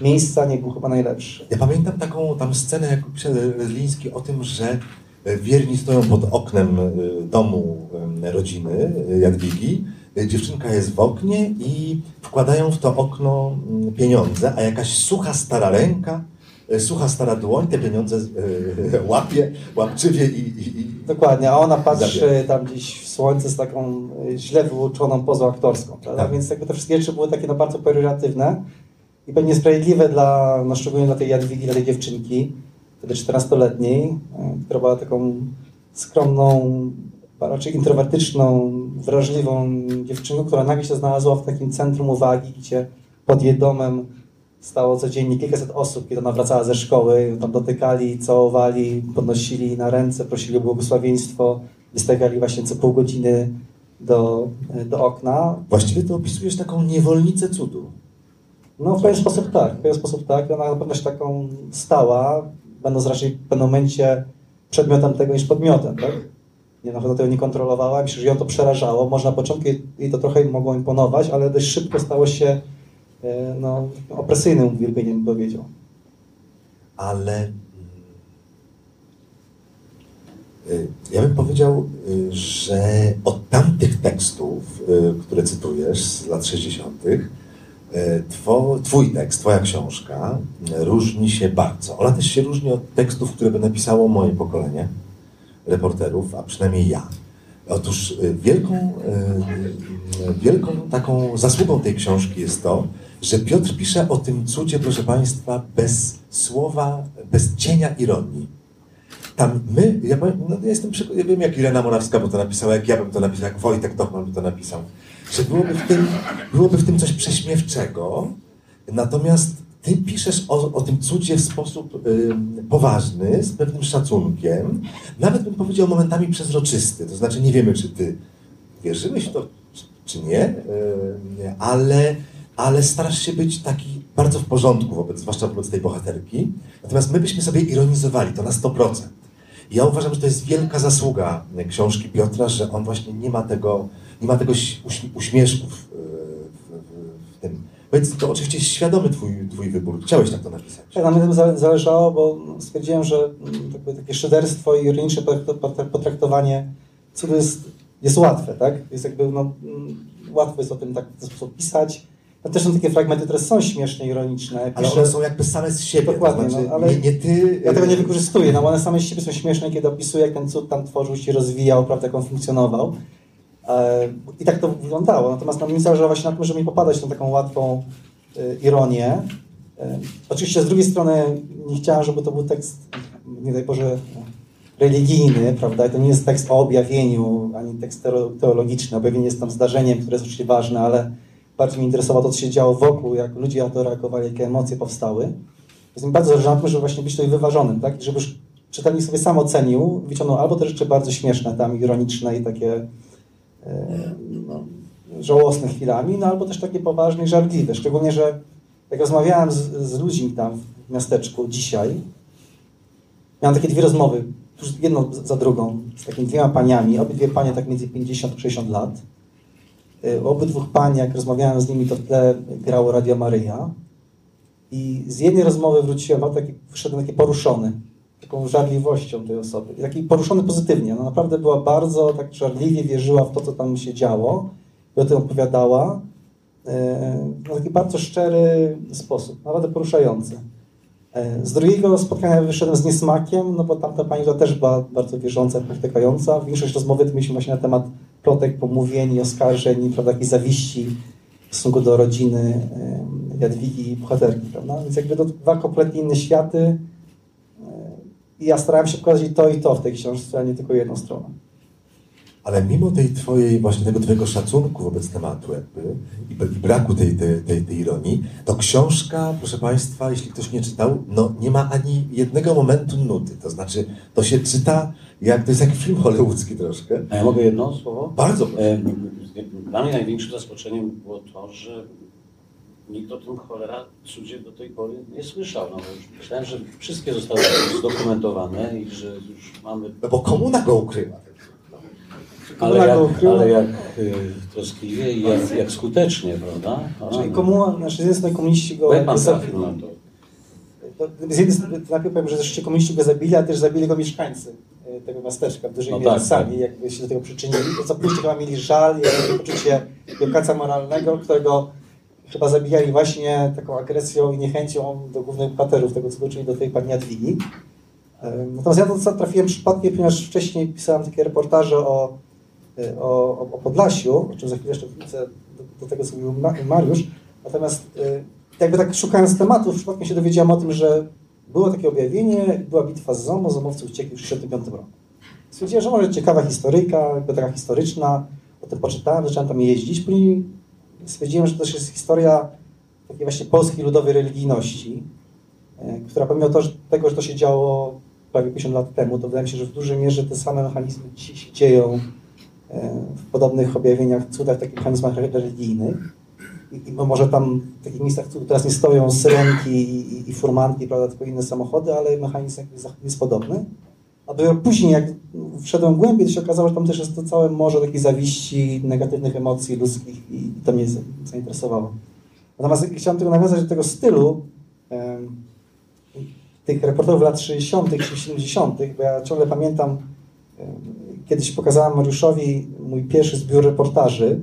miejsca nie był chyba najlepszy. Ja pamiętam taką tam scenę, jak pisze Redliński o tym, że e, wierni stoją pod oknem e, domu e, rodziny Jadwigi. Dziewczynka jest w oknie i wkładają w to okno mm, pieniądze, a jakaś sucha stara ręka, sucha stara dłoń te pieniądze e, łapie, łapczywie i, i, i Dokładnie, a ona patrzy Zabiera. tam gdzieś w słońce z taką y, źle wyuczoną pozą aktorską, prawda? Tak. Więc jakby te wszystkie rzeczy były takie no, bardzo pejoratywne i pewnie sprawiedliwe dla, no szczególnie dla tej Jadwigi, dla tej dziewczynki, wtedy 14-letniej, y, która była taką skromną, raczej introwertyczną, wrażliwą dziewczynką, która nagle się znalazła w takim centrum uwagi, gdzie pod jej domem stało codziennie kilkaset osób, kiedy ona wracała ze szkoły, tam dotykali, całowali, podnosili na ręce, prosili o błogosławieństwo, wystawiali właśnie co pół godziny do, do okna. Właściwie to opisujesz taką niewolnicę cudu. No w pewien sposób tak, w pewien sposób tak. Ona na pewno się taką stała, będąc raczej w pewnym momencie przedmiotem tego niż podmiotem, tak? Nie, na pewno tego nie kontrolowała, myślę, że ją to przerażało. Może na początku jej, to trochę mogło imponować, ale dość szybko stało się no, opresyjnym uwielbieniem, powiedział. ale mm, y, ja bym powiedział, y, że od tamtych tekstów, które cytujesz z lat 60., y, two, twój tekst, twoja książka różni się bardzo. Ona też się różni od tekstów, które by napisało moje pokolenie reporterów, a przynajmniej ja. Otóż wielką, wielką taką zasługą tej książki jest to, że Piotr pisze o tym cudzie, proszę Państwa, bez słowa, bez cienia ironii. Tam my, ja, no, ja jestem ja wiem jak Irena Morawska by to napisała, jak ja bym to napisał, jak Wojtek Tochman by to napisał, że byłoby w tym, byłoby w tym coś prześmiewczego, natomiast ty piszesz o, o tym cudzie w sposób ym, poważny, z pewnym szacunkiem, nawet bym powiedział momentami przezroczysty, to znaczy nie wiemy, czy ty wierzyłeś w to, czy- czy nie, ym, ale, ale starasz się być taki bardzo w porządku, wobec, zwłaszcza wobec tej bohaterki. Natomiast my byśmy sobie ironizowali to na 100%. I Ja uważam, że to jest wielka zasługa e, książki Piotra, że on właśnie nie ma tego, nie ma tego uśmieszku w, e, w, w, w tym. Więc to oczywiście jest świadomy twój, twój wybór. Chciałeś tak to napisać. Tak, na mnie tym zale- zależało, bo stwierdziłem, że mm, takie szyderstwo i ironiczne potrakto- potra- potraktowanie cudu jest, jest łatwe, tak? Jest jakby, no, mm, łatwo jest o tym tak w ten sposób pisać. No też są takie fragmenty, które są śmieszne, ironiczne. Ale one są jakby same z siebie. Dokładnie, to znaczy, no, ale nie, nie ty. Ja tego nie e, wykorzystuję, no bo one same z siebie są śmieszne, kiedy opisuję, jak ten cud tam tworzył się, rozwijał, prawda, jak on funkcjonował. E, I tak to wyglądało. Natomiast no, mi zależało właśnie na tym, żeby nie popadać tą taką łatwą e, ironię. E, oczywiście z drugiej strony nie chciałem, żeby to był tekst, nie daj Boże, religijny, prawda? I to nie jest tekst o objawieniu, ani tekst teo- teologiczny. Objawienie jest tam zdarzeniem, które jest oczywiście ważne, ale bardziej mnie interesowało to, co się działo wokół, jak ludzie na to reagowali, jakie emocje powstały. Więc mi bardzo zależy na tym, żeby właśnie być tutaj wyważonym, tak? Żeby już czytelnik sobie sam ocenił, wyciągnął albo te rzeczy bardzo śmieszne, tam ironiczne i takie e, no, żałosne chwilami, no albo też takie poważne i żarliwe. Szczególnie, że jak rozmawiałem z, z ludźmi tam w miasteczku dzisiaj, miałem takie dwie rozmowy, jedną za drugą, z takimi dwiema paniami, obydwie panie tak między 50 a 60 lat. U obydwóch pań, jak rozmawiałem z nimi, to w tle grało Radio Maryja. I z jednej rozmowy wróciłem, a taki, wyszedłem taki poruszony, taką żarliwością tej osoby. Taki poruszony pozytywnie. No naprawdę była bardzo tak żarliwie wierzyła w to, co tam się działo i o tym opowiadała. E, W taki bardzo szczery sposób, naprawdę poruszający. E, Z drugiego spotkania wyszedłem z niesmakiem, no bo tamta pani która też była bardzo wierząca, praktykająca. Większość rozmowy to mieliśmy właśnie na temat plotek, pomówień, oskarżeń, prawda, jakiejś zawiści w stosunku do rodziny Jadwigi i bohaterki, prawda? Więc jakby to dwa kompletnie inne światy e, i ja starałem się pokazać to i to w tej książce, a nie tylko jedną stronę. Ale mimo tej twojej, właśnie tego twojego szacunku wobec tematu jakby i, braku tej, tej, tej, tej ironii, to książka, proszę Państwa, jeśli ktoś nie czytał, no nie ma ani jednego momentu nudy. To znaczy, to się czyta jak, to jest jak film hollywoodzki troszkę. A ja mogę jedno słowo? Bardzo proszę. E, Dla mnie największym zaskoczeniem było to, że nikt o tym cholera cudzie do tej pory nie słyszał. No, myślałem, że wszystkie zostały zdokumentowane i że już mamy... No bo komuna go ukryła. Ale jak, ale jak y, troskliwie i jak, jak skutecznie, prawda? A, Czyli komuła, znaczy z jednej strony komuniści go... Jak pan trafił na to? to z jednej strony, najpierw powiem, że zresztą komuniści go zabili, a też zabili go mieszkańcy e, tego miasteczka, w dużej No mierze tak, sami, tak. jakby się do tego przyczynili. To co później chyba mieli żal i poczucie wielkaca moralnego, którego chyba zabijali właśnie taką agresją i niechęcią do głównych bohaterów tego, co czyli do tej pani Jadwigi. Natomiast ja to trafiłem przypadkiem, ponieważ wcześniej pisałem takie reportaże o, o, o Podlasiu, o czym za chwilę jeszcze wrócę do, tego, co mówił Ma- Mariusz. Natomiast e, jakby tak szukając tematów, przypadkiem się dowiedziałem o tym, że było takie objawienie, była bitwa z ZOMO, ZOMowcy uciekli w 1965 roku. Stwierdziłem, że może ciekawa historyjka, jakby taka historyczna, o tym poczytałem, zacząłem tam jeździć, później stwierdziłem, że to też jest historia takiej właśnie polskiej ludowej religijności, e, która pomimo to, że tego, że to się działo prawie 50 lat temu, to wydaje mi się, że w dużej mierze te same mechanizmy się dzieją w podobnych objawieniach, cudach, takich mechanizmach re- religijnych. I, I może tam w takich miejscach teraz nie stoją syrenki i, i, furmanki, prawda, tylko inne samochody, ale mechanizm jest podobny. A później, jak wszedłem głębiej, to się okazało, że tam też jest to całe morze takiej zawiści, negatywnych emocji ludzkich i to mnie za- zainteresowało. Natomiast chciałem tylko nawiązać do tego stylu em, tych reporterów lat 60. czy 70., bo ja ciągle pamiętam, kiedyś pokazałem Mariuszowi mój pierwszy zbiór reportaży,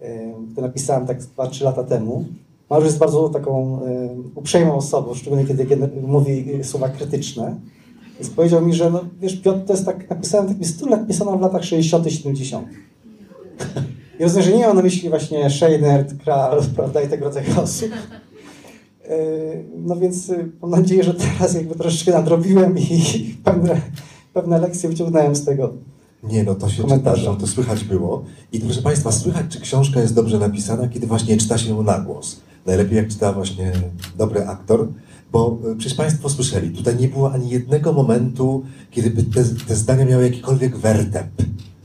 em, który napisałem tak 2-3 lata temu. Mariusz jest bardzo taką em, uprzejmą osobą, szczególnie kiedy mówi e, słowa krytyczne. Więc powiedział mi, że no, wiesz, Piotr, to jest tak, napisałem taki styl, jak pisano w latach 60., 70. I rozumiem, że nie ma na myśli właśnie Scheinert, Kral, prawda, i tego rodzaju osób. Yy, No więc mam nadzieję, że teraz jakby troszeczkę nadrobiłem i pewne, pewne lekcje wyciągnąłem z tego. Nie, no to się czyta, że to słychać było. I proszę Państwa, słychać, czy książka jest dobrze napisana, kiedy właśnie czyta się ją na głos. Najlepiej jak czyta właśnie dobry aktor, bo e, przecież Państwo słyszeli, tutaj nie było ani jednego momentu, kiedy by te, te zdania miały jakikolwiek wertep.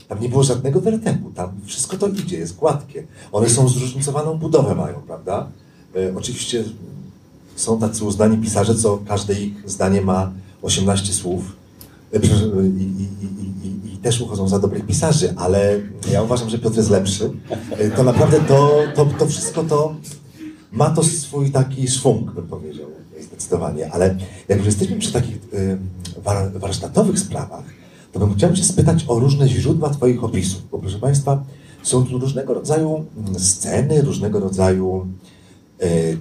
Tam nie było żadnego wertepu, tam wszystko to idzie, jest gładkie. One są zróżnicowaną budowę mają, prawda? E, oczywiście są tacy uznani pisarze, co każde ich zdanie ma 18 słów e, i, i, i też uchodzą za dobrych pisarzy, ale ja uważam, że Piotr jest lepszy. E, To naprawdę to, to, to wszystko to ma to swój taki szwung, bym powiedział, zdecydowanie. Ale jak już jesteśmy przy takich war, warsztatowych sprawach, to bym chciał się spytać o różne źródła Twoich opisów. Bo proszę Państwa, są tu różnego rodzaju sceny, różnego rodzaju e,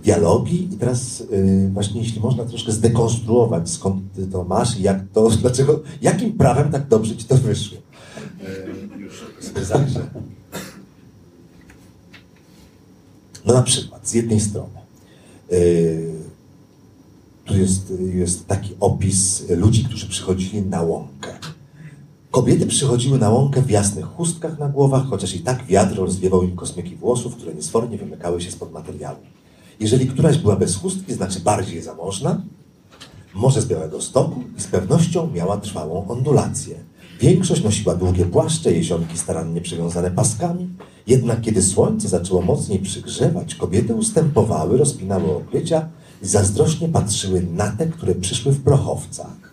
dialogi i teraz e, właśnie jeśli można troszkę zdekonstruować, skąd Ty to masz i jak to, dlaczego, jakim prawem tak dobrze Ci to wyszło. E, już sobie zajrzę. No na przykład, z jednej strony, tu jest, jest taki opis ludzi, którzy przychodzili na łąkę. Kobiety przychodziły na łąkę w jasnych chustkach na głowach, chociaż i tak wiatr rozwiewał im kosmyki włosów, które niesfornie wymykały się spod materiału. Jeżeli któraś była bez chustki, znaczy bardziej zamożna, może z Białego Stoku i z pewnością miała trwałą ondulację. Większość nosiła długie płaszcze, jesionki starannie przywiązane paskami, jednak kiedy słońce zaczęło mocniej przygrzewać, kobiety ustępowały, rozpinały okrycia i zazdrośnie patrzyły na te, które przyszły w prochowcach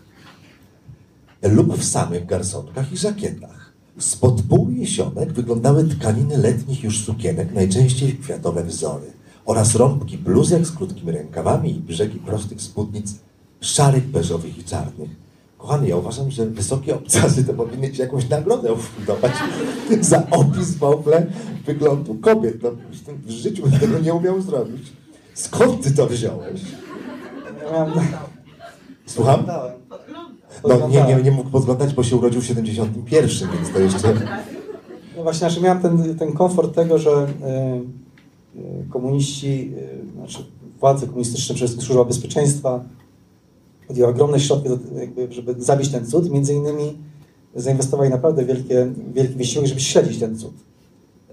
lub w samych garsonkach i żakietach. Spod pół jesionek wyglądały tkaniny letnich już sukienek, najczęściej kwiatowe wzory, oraz rąbki bluzek z krótkimi rękawami i brzegi prostych spódnic, szarych, beżowych i czarnych. Kochany, ja uważam, że wysokie obcasy to powinny ci jakąś nagrodę ufundować za opis w ogóle wyglądu kobiet. No, w życiu bym tego nie umiał zrobić. Skąd ty to wziąłeś? Słucham? No nie, nie, nie mógł podglądać, bo się urodził w 71, więc to jeszcze... No właśnie, znaczy miałem ten, ten komfort tego, że y, y, komuniści, y, znaczy władze komunistyczne, wszystkim służba bezpieczeństwa podjęła ogromne środki, żeby zabić ten cud. Między innymi zainwestowali naprawdę wielkie, wielki wysiłek, żeby śledzić ten cud.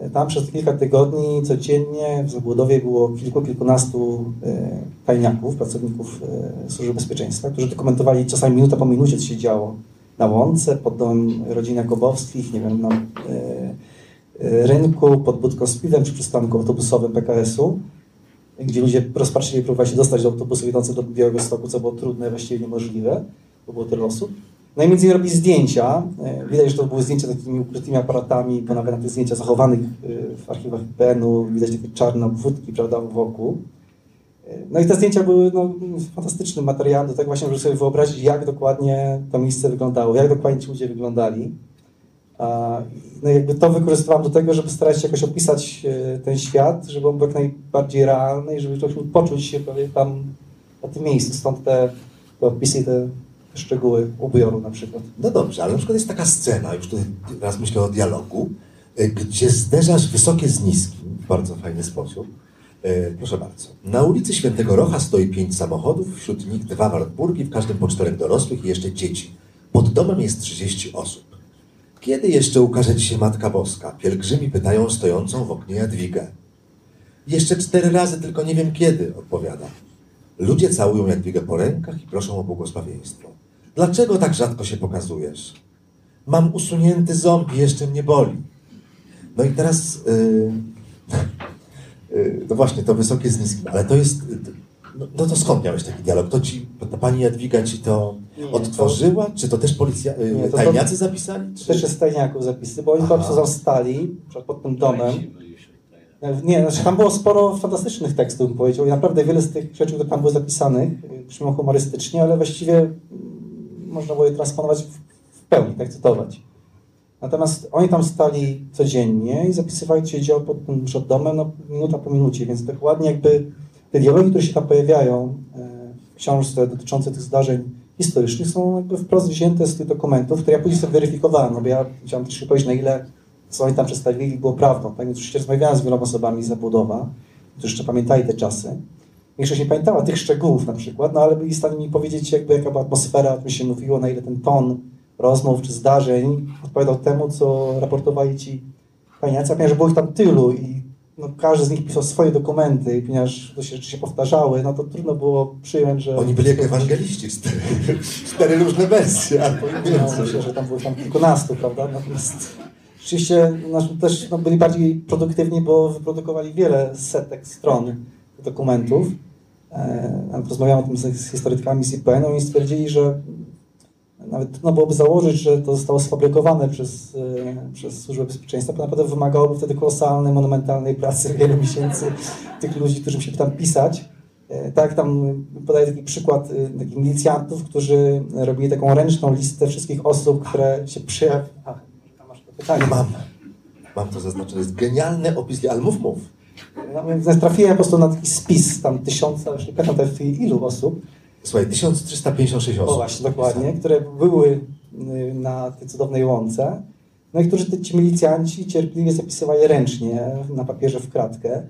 Y, Tam przez kilka tygodni codziennie w Zabłodowie było kilku, kilkunastu y, tajniaków, pracowników y, służby bezpieczeństwa, którzy dokumentowali czasami minuta po minucie, co się działo na łące, pod domem rodzin Jakobowskich, nie wiem, na y, y, rynku, pod budką z piwem, czy przystanku autobusowym PKS-u, gdzie ludzie rozpaczliwie próbowali się dostać do autobusu jadącego do Białego Stoku, co było trudne, właściwie niemożliwe, bo było tyle osób. No i między innymi robi zdjęcia. Y, Widać, że to były zdjęcia takimi ukrytymi aparatami, bo nawet na tych zdjęciach zachowanych y, w archiwach IPN-u widać takie czarne obwódki, prawda, wokół. Y, No i te zdjęcia były no, fantastycznym materiałem do tego właśnie, żeby sobie wyobrazić, jak dokładnie to miejsce wyglądało, jak dokładnie ci ludzie wyglądali. No jakby to wykorzystywałem do tego, żeby starać się jakoś opisać e, ten świat, żeby on był jak najbardziej realny i żeby człowiek mógł poczuć się prawie tam na tym miejscu. Stąd te, te opisy i te szczegóły ubioru na przykład. No dobrze, ale na przykład jest taka scena, już tutaj teraz myślę o dialogu, y, gdzie zderzasz wysokie z niskim w bardzo fajny sposób. Y, Proszę bardzo. Na ulicy Świętego Rocha stoi pięć samochodów, wśród nich dwa Wartburgi, w każdym po czterech dorosłych i jeszcze dzieci. Pod domem jest 30 osób. Kiedy jeszcze ukaże ci się Matka Boska? Pielgrzymi pytają stojącą w oknie Jadwigę. Jeszcze cztery razy, tylko nie wiem kiedy, odpowiada. Ludzie całują Jadwigę po rękach i proszą o błogosławieństwo. Dlaczego tak rzadko się pokazujesz? Mam usunięty ząb i jeszcze mnie boli. No i teraz, yy, yy, no właśnie, to wysokie z niskim, ale to jest, yy, no, no to skąd miałeś taki dialog? To ci, ta pani Jadwiga ci to odtworzyła? Czy to też policja, yy, Nie, to- tajniacy zapisali? Czy... Też jest tajniaków zapisy, bo oni po prostu tam stali przed- pod tym domem. Nie, znaczy tam było sporo fantastycznych tekstów, bym powiedział. I naprawdę wiele z tych rzeczy, które tam były zapisanych, y, brzmią humorystycznie, ale właściwie mm, można było je transponować w, w pełni, tak cytować. Natomiast oni tam stali codziennie i zapisywali, co się działo pod tym przed domem, no, minuta po minucie, więc dokładnie jakby te dialogi, które się tam pojawiają e, w książce dotyczące tych zdarzeń historycznych są jakby wprost wzięte z tych dokumentów, które ja później sobie weryfikowałem, no bo ja chciałem też powiedzieć, na ile co oni tam przedstawili było prawdą. Tak więc oczywiście rozmawiałem z wieloma osobami z zabudowa, którzy jeszcze pamiętali te czasy. Większość nie pamiętała tych szczegółów na przykład, no ale byli w stanie mi powiedzieć, jakby jaka była atmosfera, o czym się mówiło, na ile ten ton rozmów czy zdarzeń odpowiadał temu, co raportowali ci tajniacy, a ponieważ było ich tam tylu i no, każdy z nich pisał swoje dokumenty, i ponieważ to się rzeczy się powtarzały, no to trudno było przyjąć, że... Oni byli jak ewangeliści, cztery, cztery różne wersje, albo No, myślę, że tam było tam kilkunastu, prawda? Natomiast rzeczywiście no, też no, byli bardziej produktywni, bo wyprodukowali wiele setek stron dokumentów. e, rozmawiałem o tym z, z historykami z IPN-u i stwierdzili, że nawet trudno byłoby założyć, że to zostało sfabrykowane przez, e, przez Służbę Bezpieczeństwa, bo naprawdę wymagałoby wtedy kolosalnej, monumentalnej pracy wielu miesięcy tych ludzi, którzy musieli tam pisać. E, Tak, tam podaję taki przykład e, takich milicjantów, którzy robili taką ręczną listę wszystkich osób, które się przyjawiły. Masz to pytanie. Mam. Mam to zaznaczone. Jest genialny opis, ale mów, mów. No, trafiłem po prostu na taki spis, tam tysiące, już nie pamiętam teraz ilu osób, Słuchaj, 1356 osób. o właśnie, dokładnie, które były y, na tej cudownej łące, no i którzy ci milicjanci cierpliwie zapisywali ręcznie na papierze w kratkę,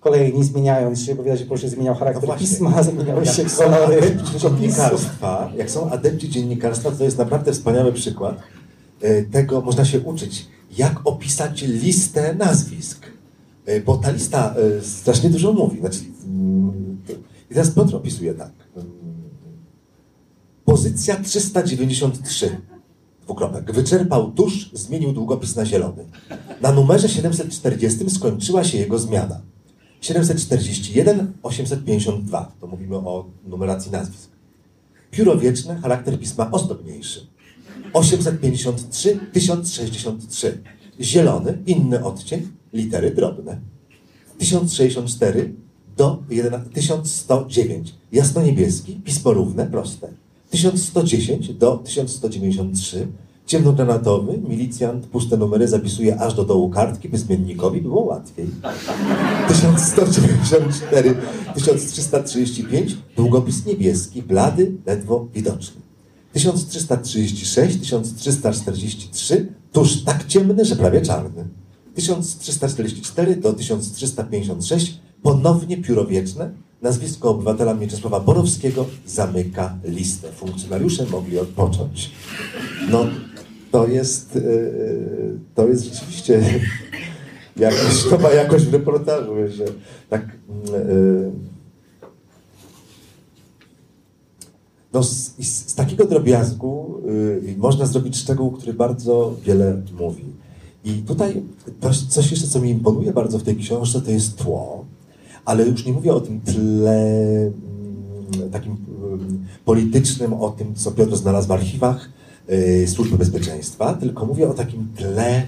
kolejni zmieniając się, bo widać, że po prostu zmieniał No charakter właśnie. pisma, zmieniały się kolory dziennikarstwa, jak są adepci dziennikarstwa, to jest naprawdę wspaniały przykład. E, Tego można się uczyć. Jak opisać listę nazwisk? E, Bo ta lista e, strasznie dużo mówi. Znaczy, mm, I teraz Piotr opisuje tak. Pozycja 393. Dwukropek. Wyczerpał tusz, zmienił długopis na zielony. Na numerze 740 skończyła się jego zmiana. 741, 852. To mówimy o numeracji nazwisk. Pióro wieczne, charakter pisma ozdobniejszy. 853, 1063. Zielony, inny odcień, litery drobne. 1064 do 11, 1109. Jasno-niebieski, pismo równe, proste. 1110 do 1193. Ciemnogranatowy, milicjant, puste numery zapisuje aż do dołu kartki, by zmiennikowi było łatwiej. 1194, 1335, długopis niebieski, blady, ledwo widoczny. 1336, 1343, tuż tak ciemny, że prawie czarny. 1344 do 1356, ponownie pióro wieczne, nazwisko obywatela Mieczysława Borowskiego zamyka listę. Funkcjonariusze mogli odpocząć. No, to jest, yy, to jest rzeczywiście jakoś, nowa jakość w reportażu, że tak yy, no z, z, takiego drobiazgu można zrobić szczegół, który bardzo wiele mówi. I tutaj to, coś jeszcze, co mi imponuje bardzo w tej książce, to jest tło, ale już nie mówię o tym tle mm, takim mm, politycznym, o tym, co Piotr znalazł w archiwach yy, Służby Bezpieczeństwa, tylko mówię o takim tle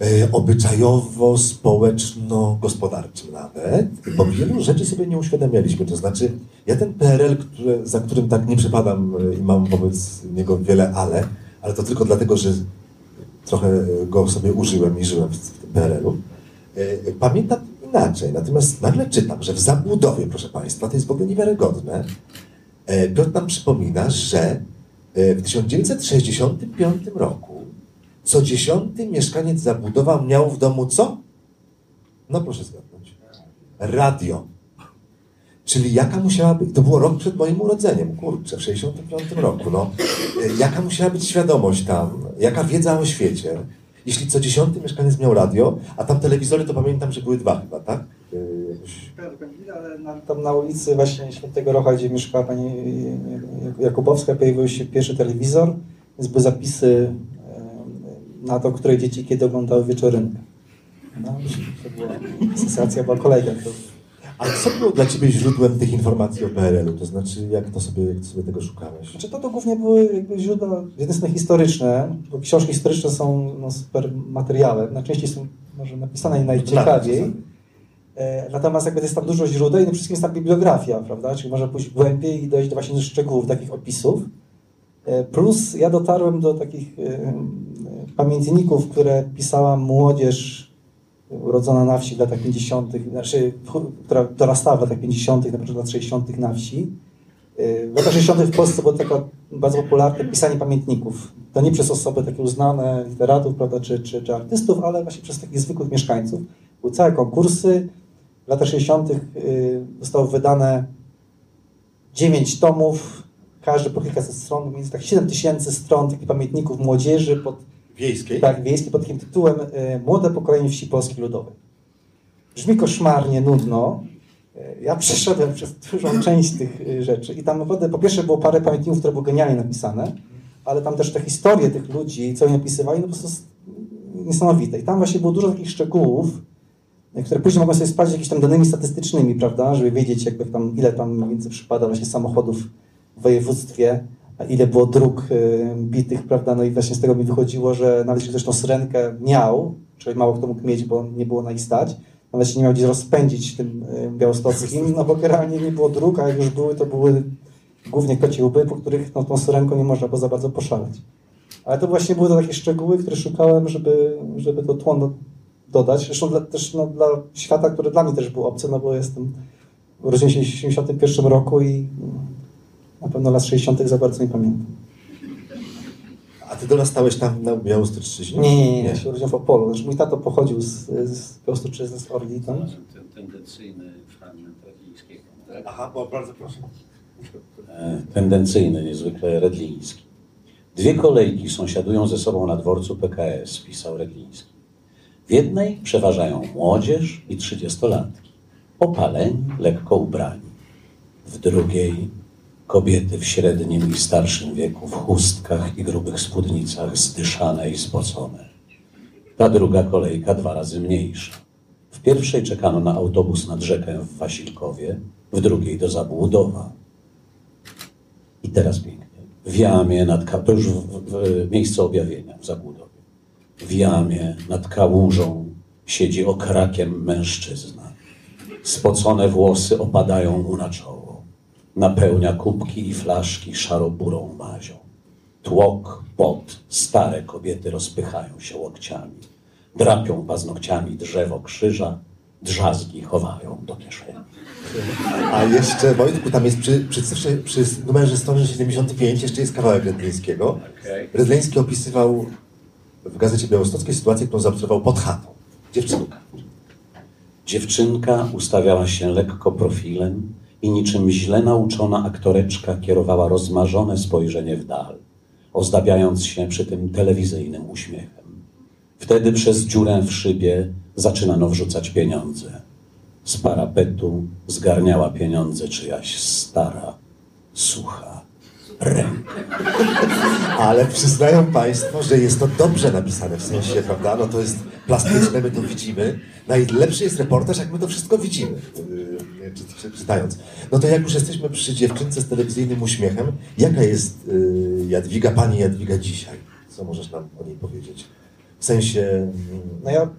yy, obyczajowo-społeczno-gospodarczym nawet, bo wielu rzeczy sobie nie uświadamialiśmy. To znaczy, ja ten PRL, który, za którym tak nie przepadam yy, i mam wobec niego wiele ale, ale to tylko dlatego, że trochę go sobie użyłem i żyłem w tym PRL-u, pamiętam inaczej. Natomiast nagle czytam, że w zabudowie, proszę Państwa, to jest w ogóle niewiarygodne, e, Piotr nam przypomina, że e, w 1965 roku co dziesiąty mieszkaniec zabudowa miał w domu co? No proszę zgadnąć. Radio. Czyli jaka musiała być, to było rok przed moim urodzeniem, kurczę, w 65 roku, no. E, Jaka musiała być świadomość tam, jaka wiedza o świecie, jeśli co dziesiąty mieszkaniec miał radio, a tam telewizory to pamiętam, że były dwa chyba, tak? Ale na, tam na ulicy właśnie Świętego Rocha, gdzie mieszkała pani Jakubowska, pojawił się pierwszy telewizor, więc były zapisy e, na to, które dzieci kiedy oglądały wieczorynkę. No, to była sensacja, była kolejka. Ale co było dla Ciebie źródłem tych informacji o PRL-u? To znaczy, jak to sobie, jak sobie tego szukałeś? Znaczy to, to głównie były jakby źródła z jednej strony historyczne, bo książki historyczne są no, super materiałem, najczęściej są może napisane najciekawiej. E, Natomiast jakby jest tam dużo źródeł i przede wszystkim jest tam bibliografia, prawda? Czyli można pójść głębiej i dojść do właśnie do szczegółów takich opisów. E, Plus ja dotarłem do takich e, pamiętników, które pisała młodzież urodzona na wsi w latach 50., znaczy, która dorastała w latach 50., na początku lat 60. na wsi. W latach 60. w Polsce było taka bardzo popularne pisanie pamiętników. To nie przez osoby takie uznane, literatów, prawda, czy, czy, czy artystów, ale właśnie przez takich zwykłych mieszkańców. Były całe konkursy. W latach 60. y, zostało wydane 9 tomów, każdy po kilkaset stron, więc tak 7 tysięcy stron takich pamiętników młodzieży pod, Wiejskiej? tak, wiejskiej pod takim tytułem y, Młode pokolenie wsi Polski Ludowej. Brzmi koszmarnie, nudno. Y, Ja przeszedłem przez dużą część tych y, rzeczy i tam naprawdę po pierwsze było parę pamiętników, które były genialnie napisane, ale tam też te historie tych ludzi, co oni napisywali, no po prostu niesamowite. I tam właśnie było dużo takich szczegółów, które później mogą sobie sprawdzić jakimiś tam danymi statystycznymi, prawda, żeby wiedzieć jakby tam, ile tam więcej przypada właśnie samochodów w województwie, ile było dróg y, bitych, prawda, no i właśnie z tego mi wychodziło, że nawet jeśli ktoś tą syrenkę miał, czyli mało kto mógł mieć, bo nie było na stać, nawet się nie miał gdzie rozpędzić tym y, białostockim, no bo generalnie nie było dróg, a jak już były, to były głównie kocie łby, po których no, tą syrenką nie można było za bardzo poszaleć. Ale to właśnie były to takie szczegóły, które szukałem, żeby, żeby to tło do- dodać. Zresztą dla, też no, dla świata, który dla mnie też był obcy, no bo jestem urodziłem się w 1981 roku i na pewno lat 60. za bardzo nie pamiętam. A ty dorastałeś tam na Białostoczyźnie? Nie, nie, nie, ja się urodziłem w Opolu. Znaczy, mój tato pochodził z, z Białostoczyzny, z Orli tam. Ten tendencyjny fragment Radlińskiego. Tak? Aha, bo bardzo proszę. E, tendencyjny, niezwykle redliński. Dwie kolejki sąsiadują ze sobą na dworcu PKS, pisał Redliński. W jednej przeważają młodzież i trzydziestolatki, opaleni, lekko ubrani. W drugiej kobiety w średnim i starszym wieku, w chustkach i grubych spódnicach, zdyszane i spocone. Ta druga kolejka dwa razy mniejsza. W pierwszej czekano na autobus nad rzekę w Wasilkowie, w drugiej do Zabłudowa. I teraz pięknie. W jamie nad Ka- to już w, w, w miejsce objawienia w Zabłudowie. W jamie nad kałużą siedzi okrakiem mężczyzna. Spocone włosy opadają mu na czoło. Napełnia kubki i flaszki szaroburą mazią. Tłok, pot, stare kobiety rozpychają się łokciami. Drapią paznokciami drzewo krzyża, drzazgi chowają do kieszeni. A jeszcze, Wojtku, tam jest przy, przy, cyfrze, przy numerze 175 jeszcze jest kawałek Redlińskiego. Okej. Redliński opisywał w Gazecie Białostockiej sytuację, którą zaobserwował pod chatą. Dziewczynka. Dziewczynka ustawiała się lekko profilem i niczym źle nauczona aktoreczka kierowała rozmarzone spojrzenie w dal, ozdabiając się przy tym telewizyjnym uśmiechem. Wtedy przez dziurę w szybie zaczynano wrzucać pieniądze. Z parapetu zgarniała pieniądze czyjaś stara, sucha ręka. Ale przyznają Państwo, że jest to dobrze napisane, w sensie, prawda? No to jest plastyczne, my to widzimy. Najlepszy jest reportaż, jak my to wszystko widzimy, czytając. No to jak już jesteśmy przy dziewczynce z telewizyjnym uśmiechem, jaka jest yy, Jadwiga, Pani Jadwiga dzisiaj? Co możesz nam o niej powiedzieć? W sensie... mm, No ja, mm,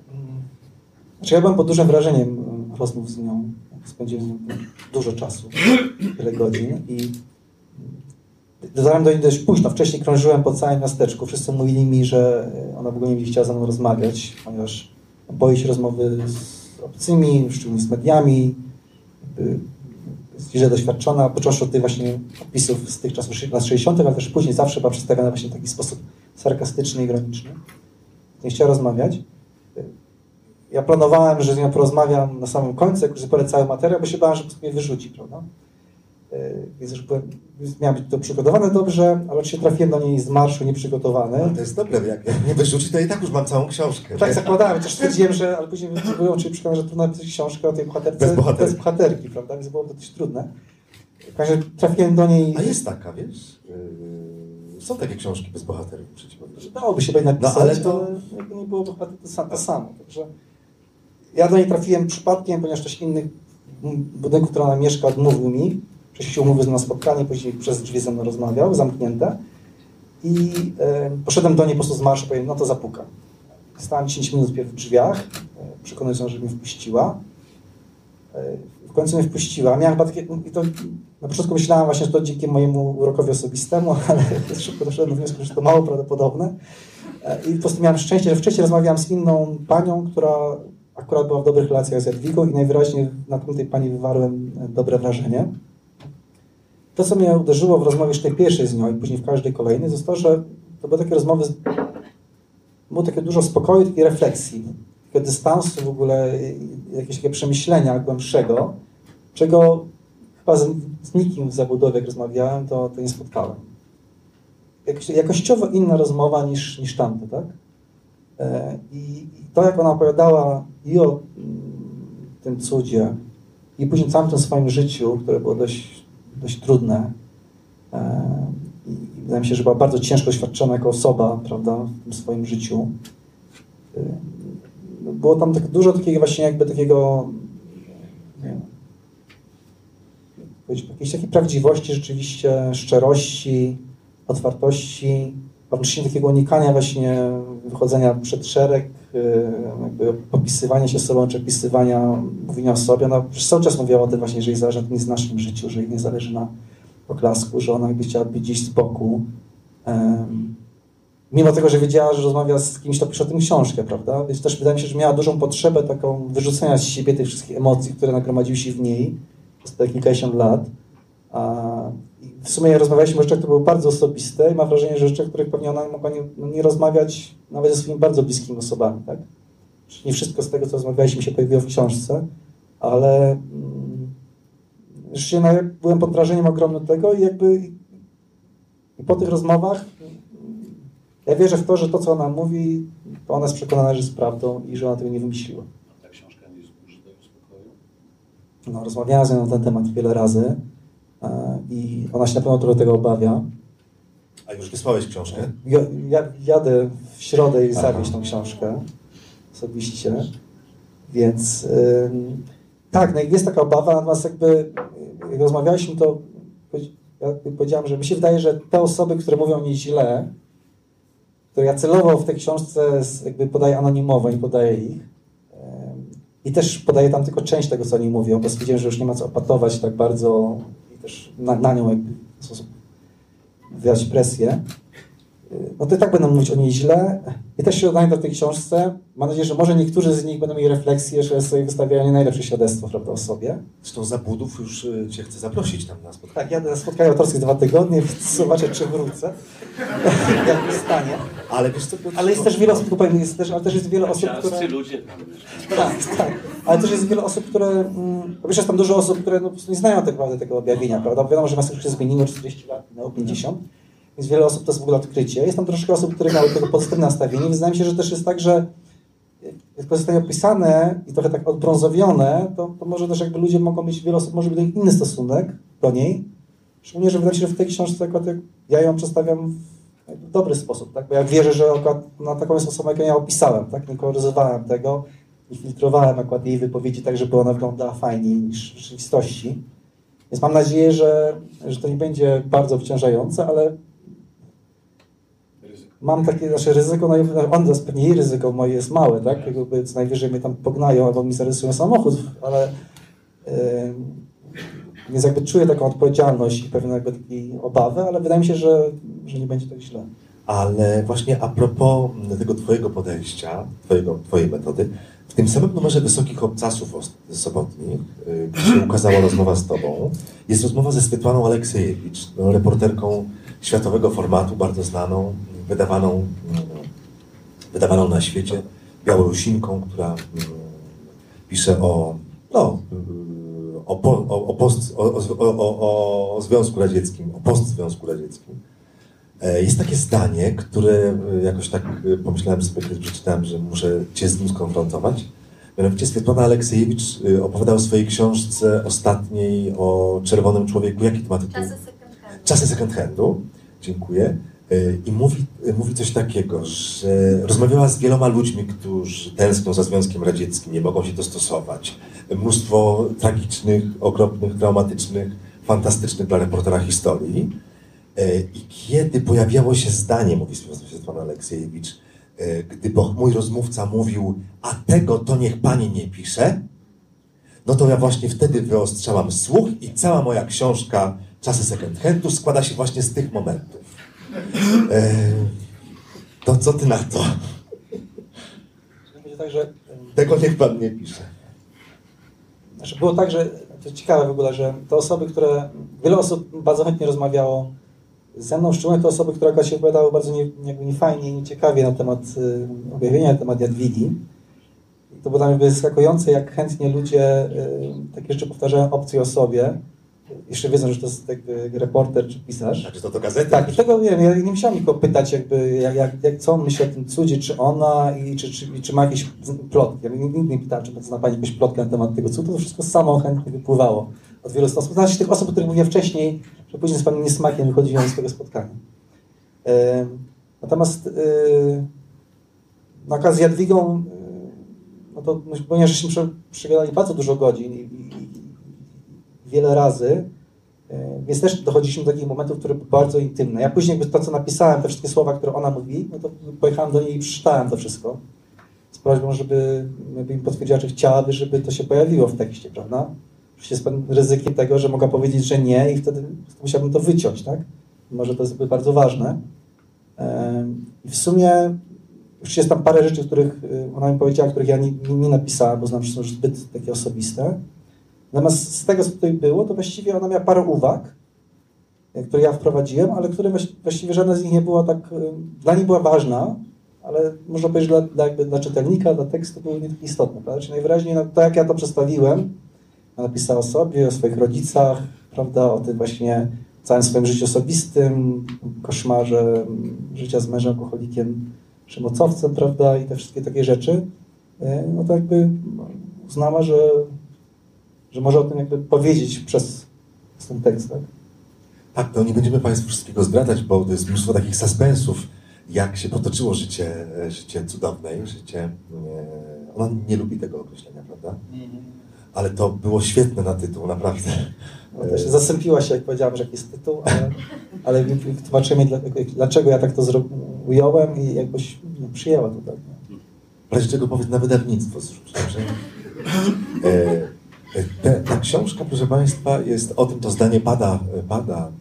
znaczy ja byłem pod dużym wrażeniem rozmów z nią. Spędziłem dużo czasu, wiele godzin i dotarłem do niej dość późno. Wcześniej krążyłem po całym miasteczku. Wszyscy mówili mi, że ona w ogóle nie chciała ze mną rozmawiać, ponieważ boi się rozmowy z obcymi, szczególnie z mediami. Jest źle doświadczona, począwszy od tych właśnie opisów z tych czasów lat 60., ale też później zawsze była przedstawiana właśnie w taki sposób sarkastyczny, ironiczny. Nie chciała rozmawiać. Ja planowałem, że z nią porozmawiam na samym końcu, jak już zupełnie materiał, bo się bałem, że mnie wyrzuci, prawda? Yy, Więc już byłem, miałem być to przygotowane dobrze, ale oczywiście trafiłem do niej z marszu nieprzygotowany. Ale to jest dobre, jak, jak nie wyrzuci, to i tak już mam całą książkę. Tak nie? zakładałem, chociaż stwierdziłem, że, ale później byłem oczywiście przekonany, że trudno napisać książkę o tej bohaterce Bez bohaterki. bez bohaterki, prawda? Więc było to dość trudne. Razie trafiłem do niej, A jest taka, wiesz? Yy, są takie książki bez bohaterów, ci powiedzieć. dałoby się będzie napisać, No, ale ale to- jakby nie było bohater to, to samo. Także ja do niej trafiłem przypadkiem, ponieważ ktoś inny budynku, w którym ona mieszka, odmówił mi. Wcześniej się umówił mną na spotkanie, później przez drzwi ze mną rozmawiał, zamknięte. I e, poszedłem do niej po prostu z marszu, powiem, no to zapukam. Stałem 10 minut w drzwiach, e, przekonując ją, że mnie wpuściła. E, w końcu mnie wpuściła. Miałem chyba takie, i to, na początku myślałem właśnie, że to dzięki mojemu urokowi osobistemu, ale szybko doszedłem do wniosku, że to mało prawdopodobne. I po prostu miałem szczęście, że wcześniej rozmawiałem z inną panią, która akurat była w dobrych relacjach z Jadwigą i najwyraźniej na tej pani wywarłem dobre wrażenie. To, co mnie uderzyło w rozmowie jeszcze tej pierwszej z nią i później w każdej kolejnej, to to, że to były takie rozmowy, było takie dużo spokoju, takiej refleksji, takiego dystansu w ogóle, jakieś takie przemyślenia głębszego, czego chyba z, z nikim w zabudowie, jak rozmawiałem, to, to nie spotkałem. Jakoś, jakościowo inna rozmowa niż, niż tamte, tak? E, I i to, jak ona opowiadała i o mm, tym cudzie, i później całym tym swoim życiu, które było dość, dość trudne, e, i wydaje mi się, że była bardzo ciężko doświadczona jako osoba, prawda, w swoim życiu. E, było tam tak dużo takiego właśnie jakby takiego jakiejś takiej prawdziwości rzeczywiście, szczerości, otwartości, jednocześnie takiego unikania właśnie wychodzenia przed szereg, jakby popisywania się sobą, czy opisywania, mówienia o sobie. Ona przez cały czas mówiła o tym właśnie, że jej zależy na tym naszym życiu, że jej nie zależy na poklasku, że ona jakby chciała być gdzieś z boku. Mimo tego, że wiedziała, że rozmawia z kimś, to pisze o tym książkę, prawda? Więc też wydaje mi się, że miała dużą potrzebę taką wyrzucenia z siebie tych wszystkich emocji, które nagromadziły się w niej przez te kilkadziesiąt lat. W sumie rozmawialiśmy o rzeczach, które były bardzo osobiste i mam wrażenie, że rzeczy, o których pewnie ona mogła nie, no nie rozmawiać nawet ze swoimi bardzo bliskimi osobami, tak? Czyli nie wszystko z tego, co rozmawialiśmy, się pojawiło w książce, ale mm, rzeczywiście no, ja byłem pod wrażeniem ogromnym tego i jakby i po tych rozmowach mm, ja wierzę w to, że to, co ona mówi, to ona jest przekonana, że jest prawdą i że ona tego nie wymyśliła. A ta książka nie zburzy tego spokoju? No, rozmawiałem z nią na ten temat wiele razy i ona się na pewno trochę tego obawia. A już wysłałeś książkę? Ja, ja jadę w środę i zawieźć tą książkę osobiście, więc tak, no jest taka obawa, natomiast jakby jak rozmawialiśmy, to ja powiedziałem, że mi się wydaje, że te osoby, które mówią mi źle, to ja celowo w tej książce jakby podaję anonimowo, nie podaję ich. I też podaję tam tylko część tego, co oni mówią, bo stwierdziłem, że już nie ma co opatować tak bardzo też na, na nią jakby w sposób wyrazić presję. No to i tak będą mówić o niej źle. I też się oddaję do tej książce. Mam nadzieję, że może niektórzy z nich będą mieli refleksję, że sobie wystawiają nie najlepsze świadectwo prawda, o sobie. Zresztą Zabudów już y, cię chce zaprosić tam na spotkanie. Tak, jadę na spotkanie autorskie dwa tygodnie, więc zobaczę, czy wrócę. Jak mi stanie. Ale wiesz co, Ale jest też wiele osób, powiem, jest też, ale też jest wiele osób, które... Ludzie. Tak, tak. Ale też jest wiele osób, które. Mm, pierwsze, jest tam dużo osób, które no, po prostu nie znają tak naprawdę tego objawienia, prawda? Bo wiadomo, że nas już się zmieniło 40 lat, minęło 50, więc wiele osób to jest w ogóle odkrycie. Jest tam troszkę osób, które miały tego pozytywne nastawienie, więc wydaje mi się, że też jest tak, że jak to zostanie opisane i trochę tak odbrązowione, to, to może też jakby ludzie mogą mieć, wiele osób może mieć inny stosunek do niej. Szczególnie, że wydaje mi się, że w tej książce akurat ja ją przedstawiam w dobry sposób, tak? Bo ja wierzę, że akurat na taką jest osobą, jak ja opisałem, tak? Nie koloryzowałem tego i filtrowałem akurat jej wypowiedzi tak, żeby ona wyglądała fajniej niż w rzeczywistości. Więc mam nadzieję, że, że to nie będzie bardzo obciążające, ale. Mam takie nasze ryzyko, no, on jest pewnie jej ryzyko moje jest małe, tak? Jakby co najwyżej mnie tam pognają albo mi zarysują samochód, ale ym, więc jakby czuję taką odpowiedzialność i pewną jakby obawę, ale wydaje mi się, że, że nie będzie tak źle. Ale właśnie a propos tego twojego podejścia, twojego, twojej metody, w tym samym numerze Wysokich Obcasów sobotnich, y, gdzie się ukazała rozmowa z tobą, jest rozmowa ze Swietłaną Aleksiejewicz, reporterką światowego formatu, bardzo znaną, wydawaną, mm, wydawaną na świecie, Białorusinką, która mm, pisze o, no, y, o, po, o, o, post, o, o, Związku Radzieckim, o postzwiązku radzieckim. E, Jest takie zdanie, które e, jakoś tak e, pomyślałem sobie, kiedy przeczytałem, że muszę Cię z nim skonfrontować. Mianowicie Swietłana Aleksiejewicz e, opowiada o swojej książce ostatniej o Czerwonym Człowieku. Jaki to ma tytuł? Czasy second hand. Czasy second handu. Dziękuję. E, I mówi, e, mówi coś takiego, że rozmawiała z wieloma ludźmi, którzy tęsknią za Związkiem Radzieckim, nie mogą się dostosować. Mnóstwo tragicznych, okropnych, traumatycznych, fantastycznych dla reportera historii. E, I kiedy pojawiało się zdanie, mówi Swiatłana Aleksiejewicz, e, gdy mój rozmówca mówił, a tego to niech pani nie pisze, no to ja właśnie wtedy wyostrzałam słuch i cała moja książka Czasy second składa się właśnie z tych momentów. E, to co ty na to? Będzie tak, że Tego niech pan nie pisze. Znaczy było tak, że to ciekawe w ogóle, że te osoby, które. Wiele osób bardzo chętnie rozmawiało ze mną, szczególnie te osoby, które akurat się wypowiadały bardzo nie, jakby niefajnie i nieciekawie na temat y, objawienia, na temat Jadwigi. I to było dla mnie zaskakujące, jak chętnie ludzie y, takie rzeczy powtarzają obcej osobie. Jeszcze wiedzą, że to jest jakby reporter czy pisarz. Znaczy to do gazety. Tak, i tego wiem, ja nie musiałem nikogo pytać, jakby, jak, jak, jak, co on myśli o tym cudzie, czy ona i czy, czy, czy ma jakieś plotki. Ja nigdy nie pytałem, czy zna Pani jakąś plotkę na temat tego cudu, to wszystko samo chętnie wypływało od wielu osób. Znaczy tych osób, o których mówiłem wcześniej, że później z Panem niesmakiem wychodziłem z tego spotkania. Natomiast yy, na okazję z Jadwigą no to ponieważ żeśmy prze- przegadali bardzo dużo godzin i, i wiele razy, e, więc też dochodziliśmy do takich momentów, które były bardzo intymne. Ja później jakby to, co napisałem, te wszystkie słowa, które ona mówi, no to pojechałem do niej i przeczytałem to wszystko z prośbą, żeby, żeby mi potwierdziła, czy chciałaby, żeby to się pojawiło w tekście, prawda? Oczywiście z ryzykiem tego, że mogła powiedzieć, że nie i wtedy musiałbym to wyciąć, tak? Może to jest jakby bardzo ważne. I w sumie już jest tam parę rzeczy, których y, ona mi powiedziała, których ja nie, nie, napisałem, bo znam, że są zbyt takie osobiste. Natomiast z tego, co tutaj było, to właściwie ona miała parę uwag, y, które ja wprowadziłem, ale które właś- właściwie żadna z nich nie była tak, y, dla niej była ważna, ale można powiedzieć dla, dla, jakby dla czytelnika, dla tekstu były nie tak istotne. Prawda? Czyli najwyraźniej no, to, jak ja to przedstawiłem, napisała o sobie, o swoich rodzicach, prawda, o tym właśnie całym swoim życiu osobistym, koszmarze mm, życia z mężem alkoholikiem, przemocowcem, prawda, i te wszystkie takie rzeczy, e, no to jakby uznała, że, że może o tym jakby powiedzieć przez, ten tekst, tak? Tak, to nie będziemy Państwu wszystkiego zdradzać, bo to jest mnóstwo takich suspensów, jak się potoczyło życie, e, życie cudownej, życie... e, Ona nie lubi tego określenia, prawda? Ale to było świetne na tytuł, naprawdę. No, też zasępiła się, jak powiedziałem, że jaki jest tytuł, ale, ale dlaczego ja tak to ująłem i jakbyś no, przyjęła to tak. no. W razie czego powiedz na wydawnictwo zrzuć, dobrze? E, e, te, ta książka, proszę Państwa, jest o tym, to zdanie pada, pada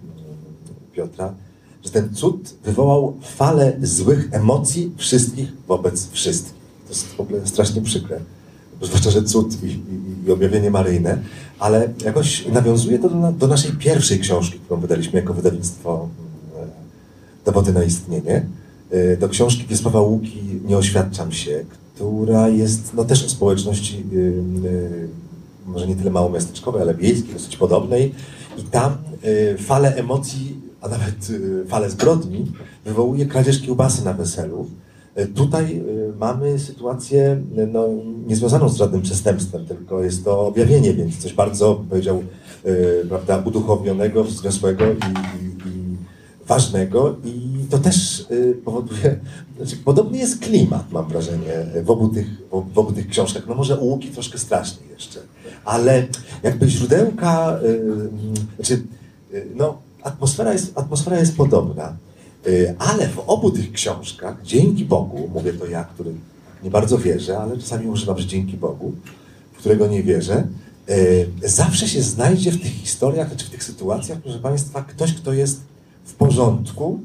Piotra, że ten cud wywołał falę złych emocji wszystkich wobec wszystkich. To jest w ogóle strasznie przykre. Zwłaszcza, że cud i, i, i objawienie maryjne, ale jakoś nawiązuje to do, do naszej pierwszej książki, którą wydaliśmy jako wydawnictwo e, Dowody na istnienie. E, Do książki Wiesława Łuki Nie oświadczam się, która jest no, też o społeczności y, może nie tyle małomiasteczkowej, ale wiejskiej, dosyć podobnej. I tam y, falę emocji, a nawet y, falę zbrodni wywołuje kradzież kiełbasy na weselu. Y, Tutaj mamy sytuację no, niezwiązaną z żadnym przestępstwem, tylko jest to objawienie, więc coś bardzo, powiedział, prawda, uduchownionego, wzniosłego i, i, i ważnego i to też y, powoduje, znaczy podobny jest klimat, mam wrażenie, w obu tych, w, obu tych książkach. No może u Łuki troszkę straszniej jeszcze, ale jakby źródełka, y, mm, znaczy, y, no atmosfera jest, atmosfera jest podobna, ale w obu tych książkach, dzięki Bogu, mówię to ja, który nie bardzo wierzę, ale czasami używam, że dzięki Bogu, w którego nie wierzę, zawsze się znajdzie w tych historiach, czy w tych sytuacjach, proszę Państwa, ktoś, kto jest w porządku,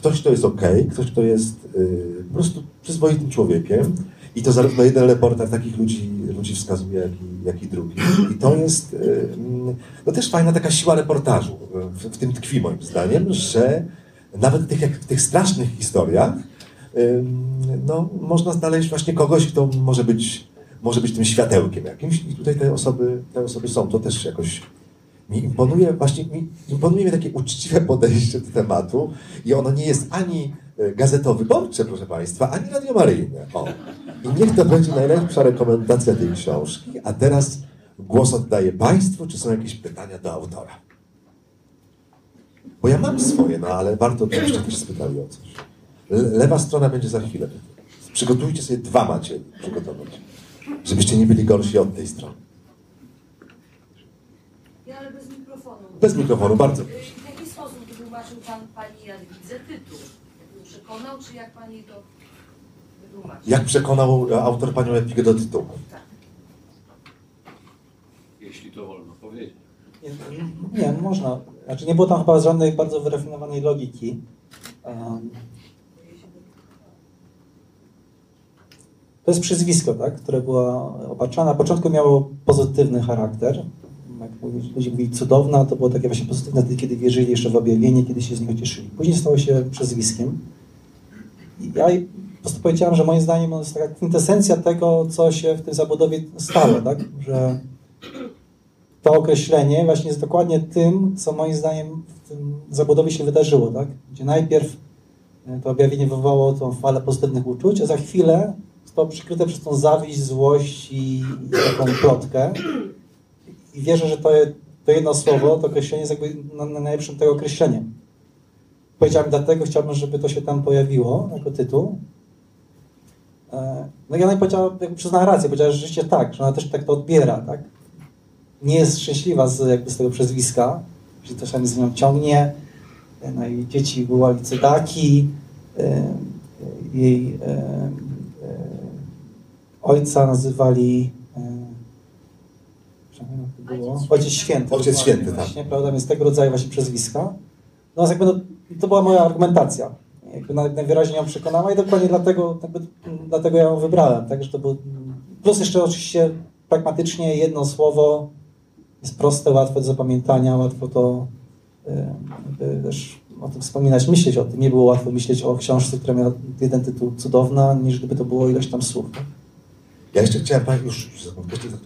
ktoś, kto jest ok, ktoś, kto jest y, po prostu przyzwoitym człowiekiem. I to zarówno jeden reporter takich ludzi, ludzi wskazuje, jak i, jak i drugi. I to jest y, mm, no też fajna taka siła reportażu. W, w tym tkwi moim zdaniem, że nawet tych, jak w tych strasznych historiach ym, no, można znaleźć właśnie kogoś, kto może być, może być tym światełkiem jakimś. I tutaj te osoby, te osoby są. To też jakoś mi imponuje, właśnie mi imponuje mi takie uczciwe podejście do tematu i ono nie jest ani e, gazetowo-wyborcze, proszę Państwa, ani radiomaryjne. O. I niech to będzie najlepsza rekomendacja tej książki. A teraz głos oddaję Państwu, czy są jakieś pytania do autora? Bo ja mam swoje, no ale warto, żebyście też spytali o coś. Le- Lewa strona będzie za chwilę. Przygotujcie sobie dwa macie przygotować, żebyście nie byli gorsi od tej strony. Ja, ale bez mikrofonu. Bez mikrofonu, bardzo W jaki sposób wytłumaczył Pan Pani Jadwidze tytuł? Jak ją przekonał, czy jak Pani to wytłumaczył? Jak przekonał e, autor panią Jadwigę do tytułu? Tak. Jeśli to wolno powiedzieć. Nie, nie, można. Znaczy nie było tam chyba żadnej bardzo wyrafinowanej logiki. Um, to jest przyzwisko, tak, które było opatrzone. Na początku miało pozytywny charakter. Ludzie mówili cudowna, to było takie właśnie pozytywne, kiedy wierzyli jeszcze w objawienie, kiedy się z niego cieszyli. Później stało się przezwiskiem. I ja po prostu powiedziałem, że moim zdaniem to jest taka kwintesencja tego, co się w tej zabudowie stało, tak, że to określenie właśnie jest dokładnie tym, co moim zdaniem w tym zabudowie się wydarzyło, tak? Gdzie najpierw e, to objawienie wywołało tą falę pozytywnych uczuć, a za chwilę zostało przykryte przez tą zawiść, złość i taką plotkę. I wierzę, że to, to jedno słowo, to określenie jest jakby na, na najlepszym tego określeniem. Powiedziałem dlatego, chciałbym, żeby to się tam pojawiło jako tytuł. E, No i ona powiedziała, jakby przyznała rację, powiedziała, że rzeczywiście tak, że ona też tak to odbiera, tak? Nie jest szczęśliwa z, jakby z tego przezwiska, że to się z nią ciągnie, e, no i dzieci wołali cydaki, e, jej ojca nazywali było? Ojciec Święty. Ojciec dokładnie Święty, tak. Właśnie, prawda, więc tego rodzaju właśnie przezwiska. No, jakby, no, to była moja argumentacja. Jakby naj- najwyraźniej ją przekonała i dokładnie dlatego, jakby, dlatego ja ją wybrałem. Także to był, plus jeszcze oczywiście pragmatycznie jedno słowo jest proste, łatwe do zapamiętania, łatwo to e, jakby też o tym wspominać, myśleć o tym. Nie było łatwo myśleć o książce, która miała jeden tytuł cudowna, niż gdyby to było ileś tam słów. Ja jeszcze chciałem, już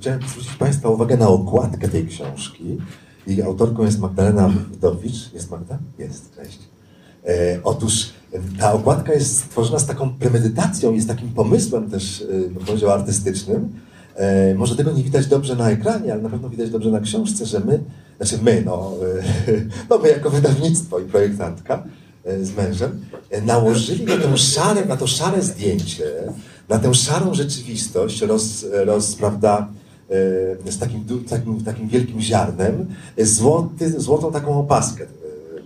chciałem zwrócić Państwa uwagę na okładkę tej książki. Jej autorką jest Magdalena Wdowicz. Jest Magda? Jest, cześć. E, otóż e, ta okładka jest stworzona z taką premedytacją i z takim pomysłem też, e, bym powiedział, artystycznym. E, może tego nie widać dobrze na ekranie, ale na pewno widać dobrze na książce, że my, znaczy my, no, e, no my jako wydawnictwo i projektantka e, z mężem, e, nałożyli na, szare, na to szare zdjęcie, na tę szarą rzeczywistość, roz, roz, prawda, e, z takim, takim, takim wielkim ziarnem, e, złoty, złotą taką opaskę e,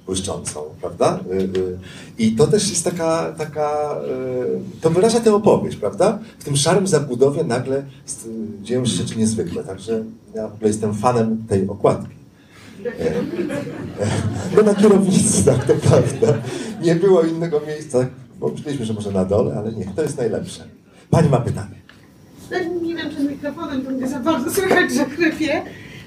błyszczącą, prawda? I to też jest taka, taka to wyraża tę opowieść, prawda? W tym szarym zabudowie nagle dzieją się rzeczy niezwykłe, także ja w ogóle jestem fanem tej okładki. No na kierownicy, tak, to prawda. Nie było innego miejsca, bo myśleliśmy, że może na dole, ale nie, to jest najlepsze. Pani ma pytanie. No, nie wiem, czy mikrofonem to mnie za bardzo słychać, że chrypię.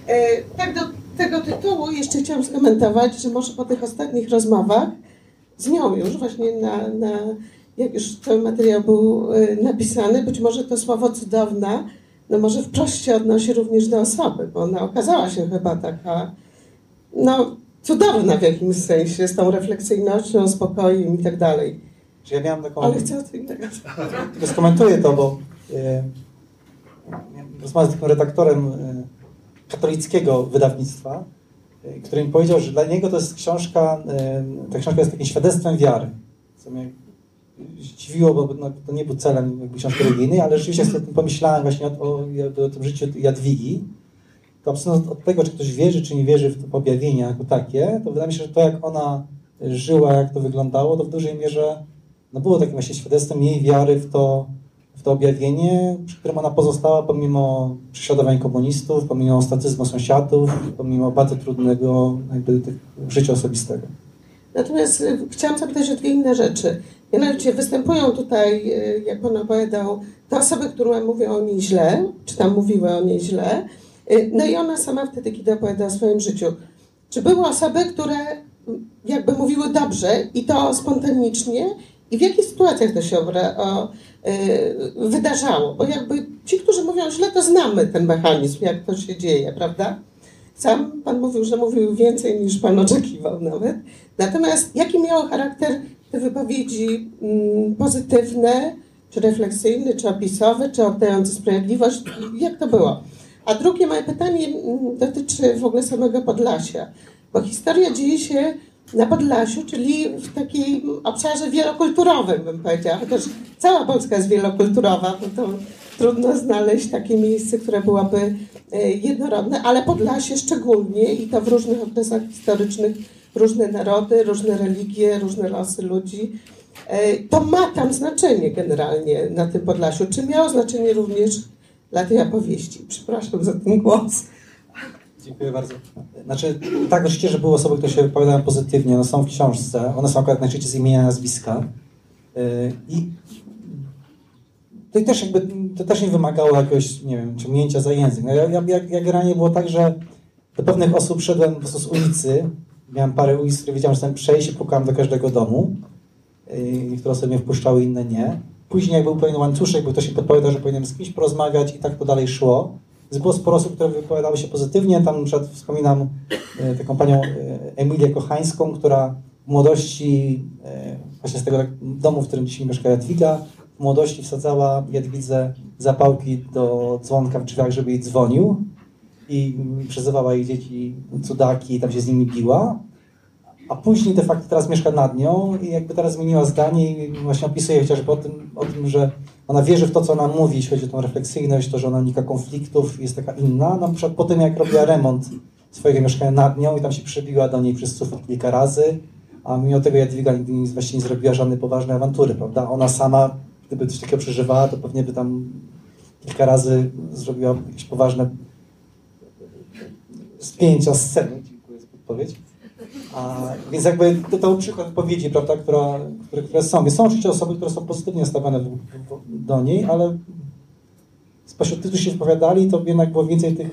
E, tak do tego tytułu jeszcze chciałam skomentować, że może po tych ostatnich rozmowach z nią już właśnie na, na jak już cały materiał był e, napisany, być może to słowo cudowna, no może wprost się odnosi również do osoby, bo ona okazała się chyba taka, no cudowna w jakimś sensie, z tą refleksyjnością, spokojem i tak dalej. Czy ja miałem taką... Ale chcę o tym. Tylko skomentuję to, bo e, rozmawiałem z takim redaktorem e, katolickiego wydawnictwa, e, który mi powiedział, że dla niego to jest książka, e, ta książka jest takim świadectwem wiary. Co mnie zdziwiło, bo no, to nie był celem jakby książki religijnej, ale rzeczywiście sobie pomyślałem właśnie o, o, o tym życiu Jadwigi. To od tego, czy ktoś wierzy, czy nie wierzy w to objawienia jako takie, to wydaje mi się, że to jak ona żyła, jak to wyglądało, to w dużej mierze no było takim właśnie świadectwem jej wiary w to, w to objawienie, przy którym ona pozostała pomimo prześladowań komunistów, pomimo ostracyzmu sąsiadów, pomimo bardzo trudnego jakby, życia osobistego. Natomiast y, chciałam zapytać o dwie inne rzeczy. Mianowicie występują tutaj, y, jak Pan opowiadał, te osoby, które mówią o niej źle, czy tam mówiły o niej źle, y, no i ona sama wtedy, kiedy opowiada o swoim życiu. Czy były osoby, które mm, jakby mówiły dobrze i to spontanicznie i w jakich sytuacjach to się obra- o, y, wydarzało? Bo jakby ci, którzy mówią źle, to znamy ten mechanizm, jak to się dzieje, prawda? Sam Pan mówił, że mówił więcej niż Pan oczekiwał nawet. Natomiast jaki miały charakter te wypowiedzi mm, pozytywne, czy refleksyjne, czy opisowe, czy oddające sprawiedliwość? Jak to było? A drugie moje pytanie mm, dotyczy w ogóle samego Podlasia, bo historia dzieje się na Podlasiu, czyli w takim obszarze wielokulturowym, bym powiedziała, chociaż cała Polska jest wielokulturowa, bo to trudno znaleźć takie miejsce, które byłoby e, jednorodne, ale Podlasie szczególnie i to w różnych okresach historycznych, różne narody, różne religie, różne losy ludzi. E, To ma tam znaczenie generalnie na tym Podlasiu. Czy miało znaczenie również dla tej opowieści? Przepraszam za ten głos. Dziękuję bardzo. Znaczy, tak, oczywiście, że były osoby, które się wypowiadają pozytywnie, one są w książce, one są akurat najczęściej z imienia, nazwiska. Yy, I to też jakby, to też nie wymagało jakiegoś, nie wiem, ciągnięcia za język. No ja, ja, ja, generalnie było tak, że do pewnych osób szedłem po prostu z ulicy, miałem parę ulic, które wiedziałem, że tam przejść i pukałem do każdego domu. Yy, Niektóre osoby mnie wpuszczały, inne nie. Później jak był pewien łańcuszek, bo ktoś się podpowiadał, że powinienem z kimś porozmawiać i tak to dalej szło. Było sporo osób, które wypowiadały się pozytywnie. Tam przykład wspominam e, taką panią e, Emilię Kochańską, która w młodości, e, właśnie z tego tak- domu, w którym dzisiaj mieszka Jadwiga, w młodości wsadzała Jadwidze zapałki do dzwonka w drzwiach, żeby jej dzwonił i przezywała jej dzieci cudaki i tam się z nimi biła. A później de facto teraz mieszka nad nią i jakby teraz zmieniła zdanie i właśnie opisuje chociażby o tym, o tym że ona wierzy w to, co ona mówi, jeśli chodzi o tą refleksyjność, to, że ona unika konfliktów, jest taka inna. Na przykład po tym, jak robiła remont swojego mieszkania nad nią i tam się przybiła do niej przez sufit kilka razy, a mimo tego Jadwiga nigdy nic właśnie nie zrobiła żadnej poważnej awantury, prawda? Ona sama, gdyby coś takiego przeżywała, to pewnie by tam kilka razy zrobiła jakieś poważne spięcia sceny. Dziękuję za podpowiedź. A, więc jakby to, to przykład odpowiedzi, prawda, która, które, które są. Są oczywiście osoby, które są pozytywnie nastawione w- do niej, ale spośród tych, którzy się wypowiadali, to jednak było więcej tych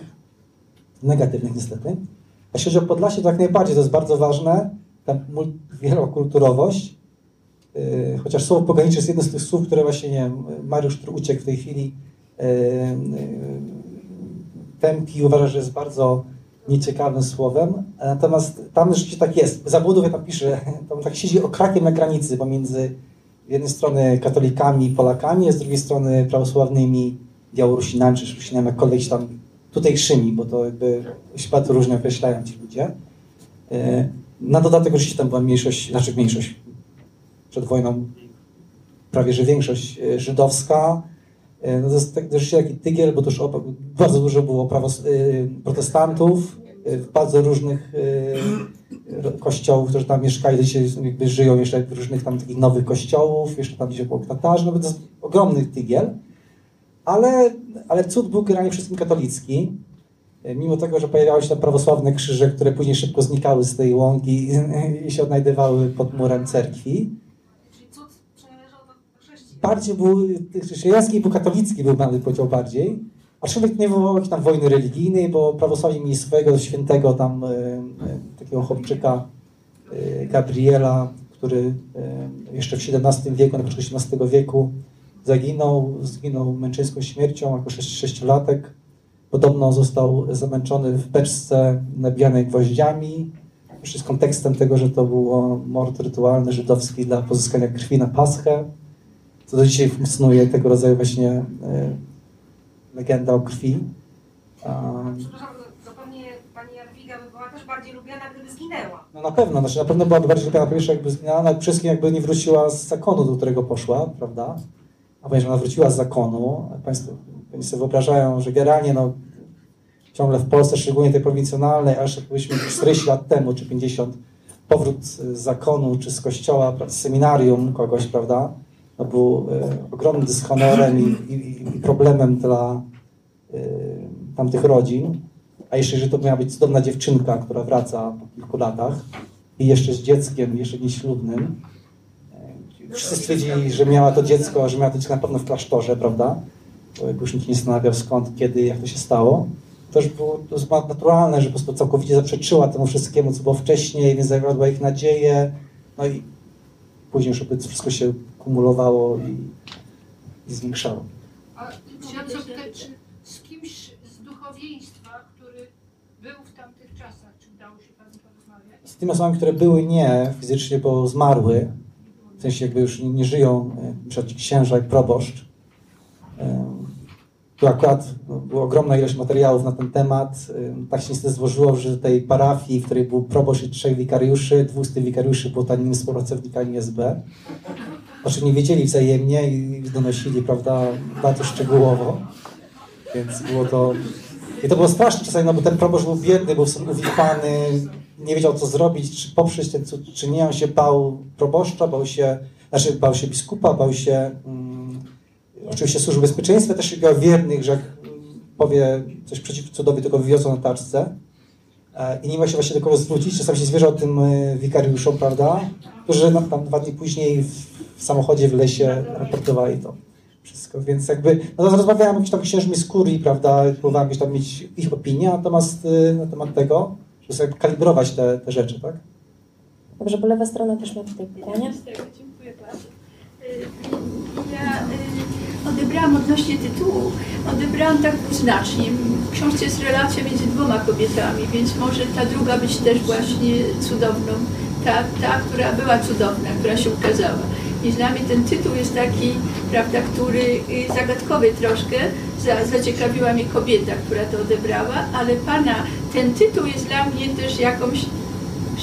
negatywnych niestety. A jeśli chodzi o Podlasie, to jak najbardziej, to jest bardzo ważne, ta wielokulturowość, yy, chociaż słowo pogranicze jest jedno z tych słów, które właśnie, nie wiem, Mariusz, który uciekł w tej chwili, yy, yy, Tempi uważa, że jest bardzo nieciekawym słowem, natomiast tam rzeczywiście tak jest. Zabudów, jak tam pisze, tam tak siedzi okrakiem na granicy pomiędzy z jednej strony katolikami i Polakami, a z drugiej strony prawosławnymi Białorusinami, czy Rusinami, jakkolwiek się tam tutejszymi, bo to jakby się bardzo różnie określają ci ludzie. E, Na dodatek oczywiście tam była mniejszość, znaczy mniejszość przed wojną, prawie że większość e, żydowska. E, No to jest tak, taki tygiel, bo op- bardzo dużo było prawos- e, protestantów e, bardzo różnych kościołów, którzy tam mieszkali, dzisiaj jakby żyją jeszcze różnych tam takich nowych kościołów, jeszcze tam gdzie było Tatarzy, no to jest ogromny tygiel. Ale, ale cud był generalnie wszystkim katolicki. Mimo tego, że pojawiały się prawosławne krzyże, które później szybko znikały z tej łąki i się odnajdywały pod murem cerkwi. Czyli cud przynależał do chrześcijan. Bardziej był chrześcijański, był katolicki, był nawet powiedział bardziej. Aczkolwiek nie wywołał jakiejś tam wojny religijnej, bo prawosławni mieli swojego świętego tam e, e, takiego chłopczyka e, Gabriela, który jeszcze w XVII wieku, na początku XVII wieku zaginął, zginął męczeńską śmiercią jako sześciolatek. Podobno został zamęczony w beczce nabijanej gwoździami. Z kontekstem tego, że to był mord rytualny żydowski dla pozyskania krwi na Paschę. Co do dzisiaj funkcjonuje tego rodzaju właśnie e, legenda o krwi. A, Przepraszam, zapewne pani Jadwiga by była też bardziej lubiana, gdyby zginęła. No na pewno, znaczy na pewno byłaby bardziej lubiana po pierwsze jakby zginęła, przede wszystkim jakby nie wróciła z zakonu, do którego poszła, prawda? A ponieważ ona wróciła z zakonu, Państwo pewnie sobie wyobrażają, że generalnie no, ciągle w Polsce, szczególnie tej prowincjonalnej, aż jak powiedzmy 40 lat temu, czy 50, powrót z zakonu, czy z kościoła, z seminarium kogoś, prawda? No, był e, ogromnym dyshonorem i, i, i problemem dla e, tamtych rodzin. A jeszcze, jeżeli to miała być cudowna dziewczynka, która wraca po kilku latach i jeszcze z dzieckiem, jeszcze nieślubnym. e, Wszyscy stwierdzili, że miała to dziecko, że miała to dziecko na pewno w klasztorze, prawda? Bo już nikt nie zastanawiał skąd, kiedy, jak to się stało. To już było to naturalne, że po prostu całkowicie zaprzeczyła temu wszystkiemu, co było wcześniej, więc zawiodła ich nadzieję. No i później już wszystko się kumulowało i, i zwiększało. A chciałam zapytać, czy z kimś z duchowieństwa, który był w tamtych czasach, czy udało się Panu porozmawiać? Z tymi osobami, które były nie fizycznie, bo zmarły, w sensie jakby już nie, nie żyją, e, przykład księża i proboszcz. E, Tu akurat no, była ogromna ilość materiałów na ten temat. E, Tak się niestety złożyło, że tej parafii, w której był proboszcz i trzech wikariuszy, dwóch z tych wikariuszy było tanimi współpracownikami SB. Znaczy nie wiedzieli wzajemnie i donosili, prawda, bardzo szczegółowo. Więc było to... I to było straszne czasami, no bo ten proboszcz był biedny, był uwikłany, nie wiedział co zrobić, czy poprzeć ten cud, czy nie. On się bał proboszcza, bał się, znaczy bał się biskupa, bał się mm, oczywiście służby bezpieczeństwa, też bał wiernych, że jak powie coś przeciw cudowi, go wywiozą na taczce. E, I nie ma się właśnie do kogo zwrócić. Czasami się zwierzał tym e, wikariuszom, prawda? Którzy no, tam dwa dni później w, w samochodzie w lesie raportowali to wszystko. Więc jakby, no to rozmawiałem jakimiś tam księżmi z kurii, prawda? Próbowałem gdzieś tam mieć ich opinię natomiast y, na temat tego, żeby sobie kalibrować te, te rzeczy, tak? Dobrze, bo lewa strona też ma tutaj pytania. Z tego, dziękuję bardzo. Y, Ja odebrałam odnośnie tytułu, odebrałam tak dwuznacznie. W książce jest relacja między dwoma kobietami, więc może ta druga być też właśnie cudowną. Ta, ta która była cudowna, która się ukazała. Więc dla mnie ten tytuł jest taki, prawda, który y, zagadkowy troszkę. Za, zaciekawiła mnie kobieta, która to odebrała, ale pana, ten tytuł jest dla mnie też jakąś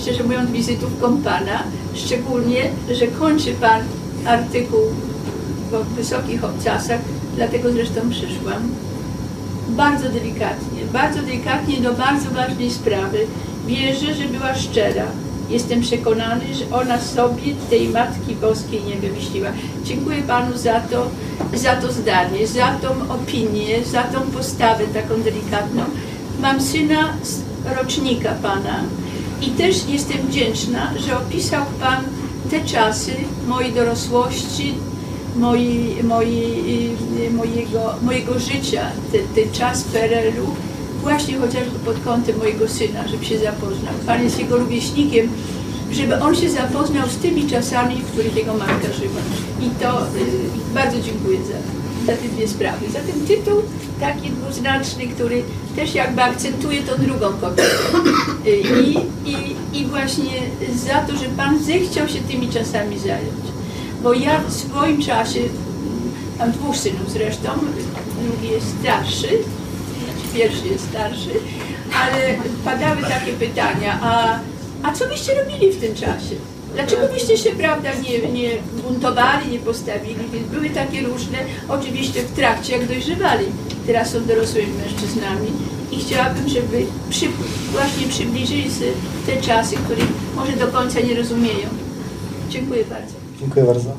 szczerze mówiąc, wizytówką Pana, szczególnie, że kończy Pan artykuł po wysokich obcasach, dlatego zresztą przyszłam. Bardzo delikatnie, bardzo delikatnie do bardzo ważnej sprawy. Wierzę, że była szczera. Jestem przekonany, że ona sobie tej Matki Boskiej nie wymyśliła. Dziękuję Panu za to, za to zdanie, za tą opinię, za tą postawę taką delikatną. Mam syna z rocznika Pana i też jestem wdzięczna, że opisał Pan te czasy mojej dorosłości, y, mojego, mojego życia, ten, ten czas PRL-u, właśnie chociażby pod kątem mojego syna, żeby się zapoznał. Pan jest jego rówieśnikiem, żeby on się zapoznał z tymi czasami, w których jego matka żyła. I to y, bardzo dziękuję za, za te dwie sprawy. Za ten tytuł taki dwuznaczny, który też jakby akcentuje tą drugą kobietę. Y, I, i, I właśnie za to, że Pan zechciał się tymi czasami zająć. Bo ja w swoim czasie, mam dwóch synów zresztą, drugi jest starszy, znaczy pierwszy jest starszy, ale padały takie pytania, a, a co byście robili w tym czasie? Dlaczego byście się, prawda, nie, nie buntowali, nie postawili? Więc były takie różne, oczywiście w trakcie, jak dojrzewali. Teraz są dorosłymi mężczyznami i chciałabym, żeby przy, właśnie przybliżyli te czasy, których może do końca nie rozumieją. Dziękuję bardzo. Dziękuję bardzo.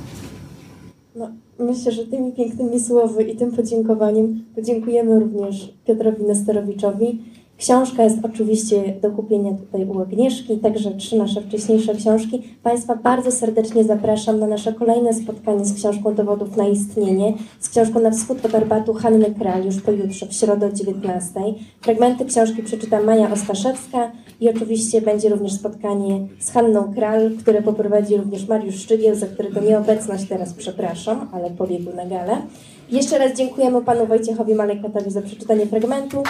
No, myślę, że tymi pięknymi słowy i tym podziękowaniem podziękujemy również Piotrowi Nesterowiczowi. Książka jest oczywiście do kupienia tutaj u Agnieszki, także trzy nasze wcześniejsze książki. Państwa bardzo serdecznie zapraszam na nasze kolejne spotkanie z książką Dowodów na istnienie, z książką Na wschód od Arbatu Hanny Kral już pojutrze w środę o 19. Fragmenty książki przeczyta Maja Ostaszewska i oczywiście będzie również spotkanie z Hanną Kral, które poprowadzi również Mariusz Szczygieł, za którego nieobecność teraz przepraszam, ale pobiegł na galę. Jeszcze raz dziękujemy panu Wojciechowi Malejkotowi za przeczytanie fragmentu.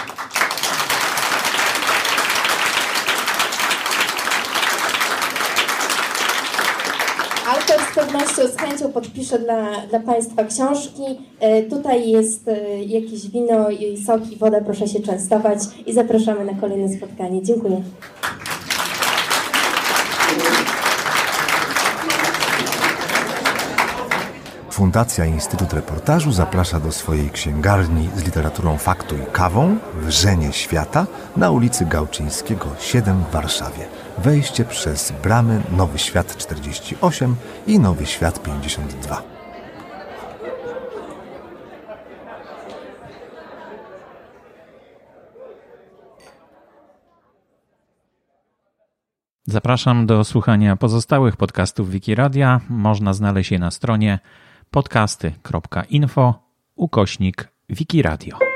Autor z pewnością z chęcią podpisze dla, dla Państwa książki. E, tutaj jest e, jakieś wino, sok i woda, proszę się częstować i zapraszamy na kolejne spotkanie. Dziękuję. Fundacja Instytut Reportażu zaprasza do swojej księgarni z literaturą faktu i kawą w Żenie Świata na ulicy Gałczyńskiego 7 w Warszawie. Wejście przez bramy Nowy Świat 48 i Nowy Świat 52. Zapraszam do słuchania pozostałych podcastów Wikiradia. Można znaleźć je na stronie podcasty.info ukośnik Wikiradio.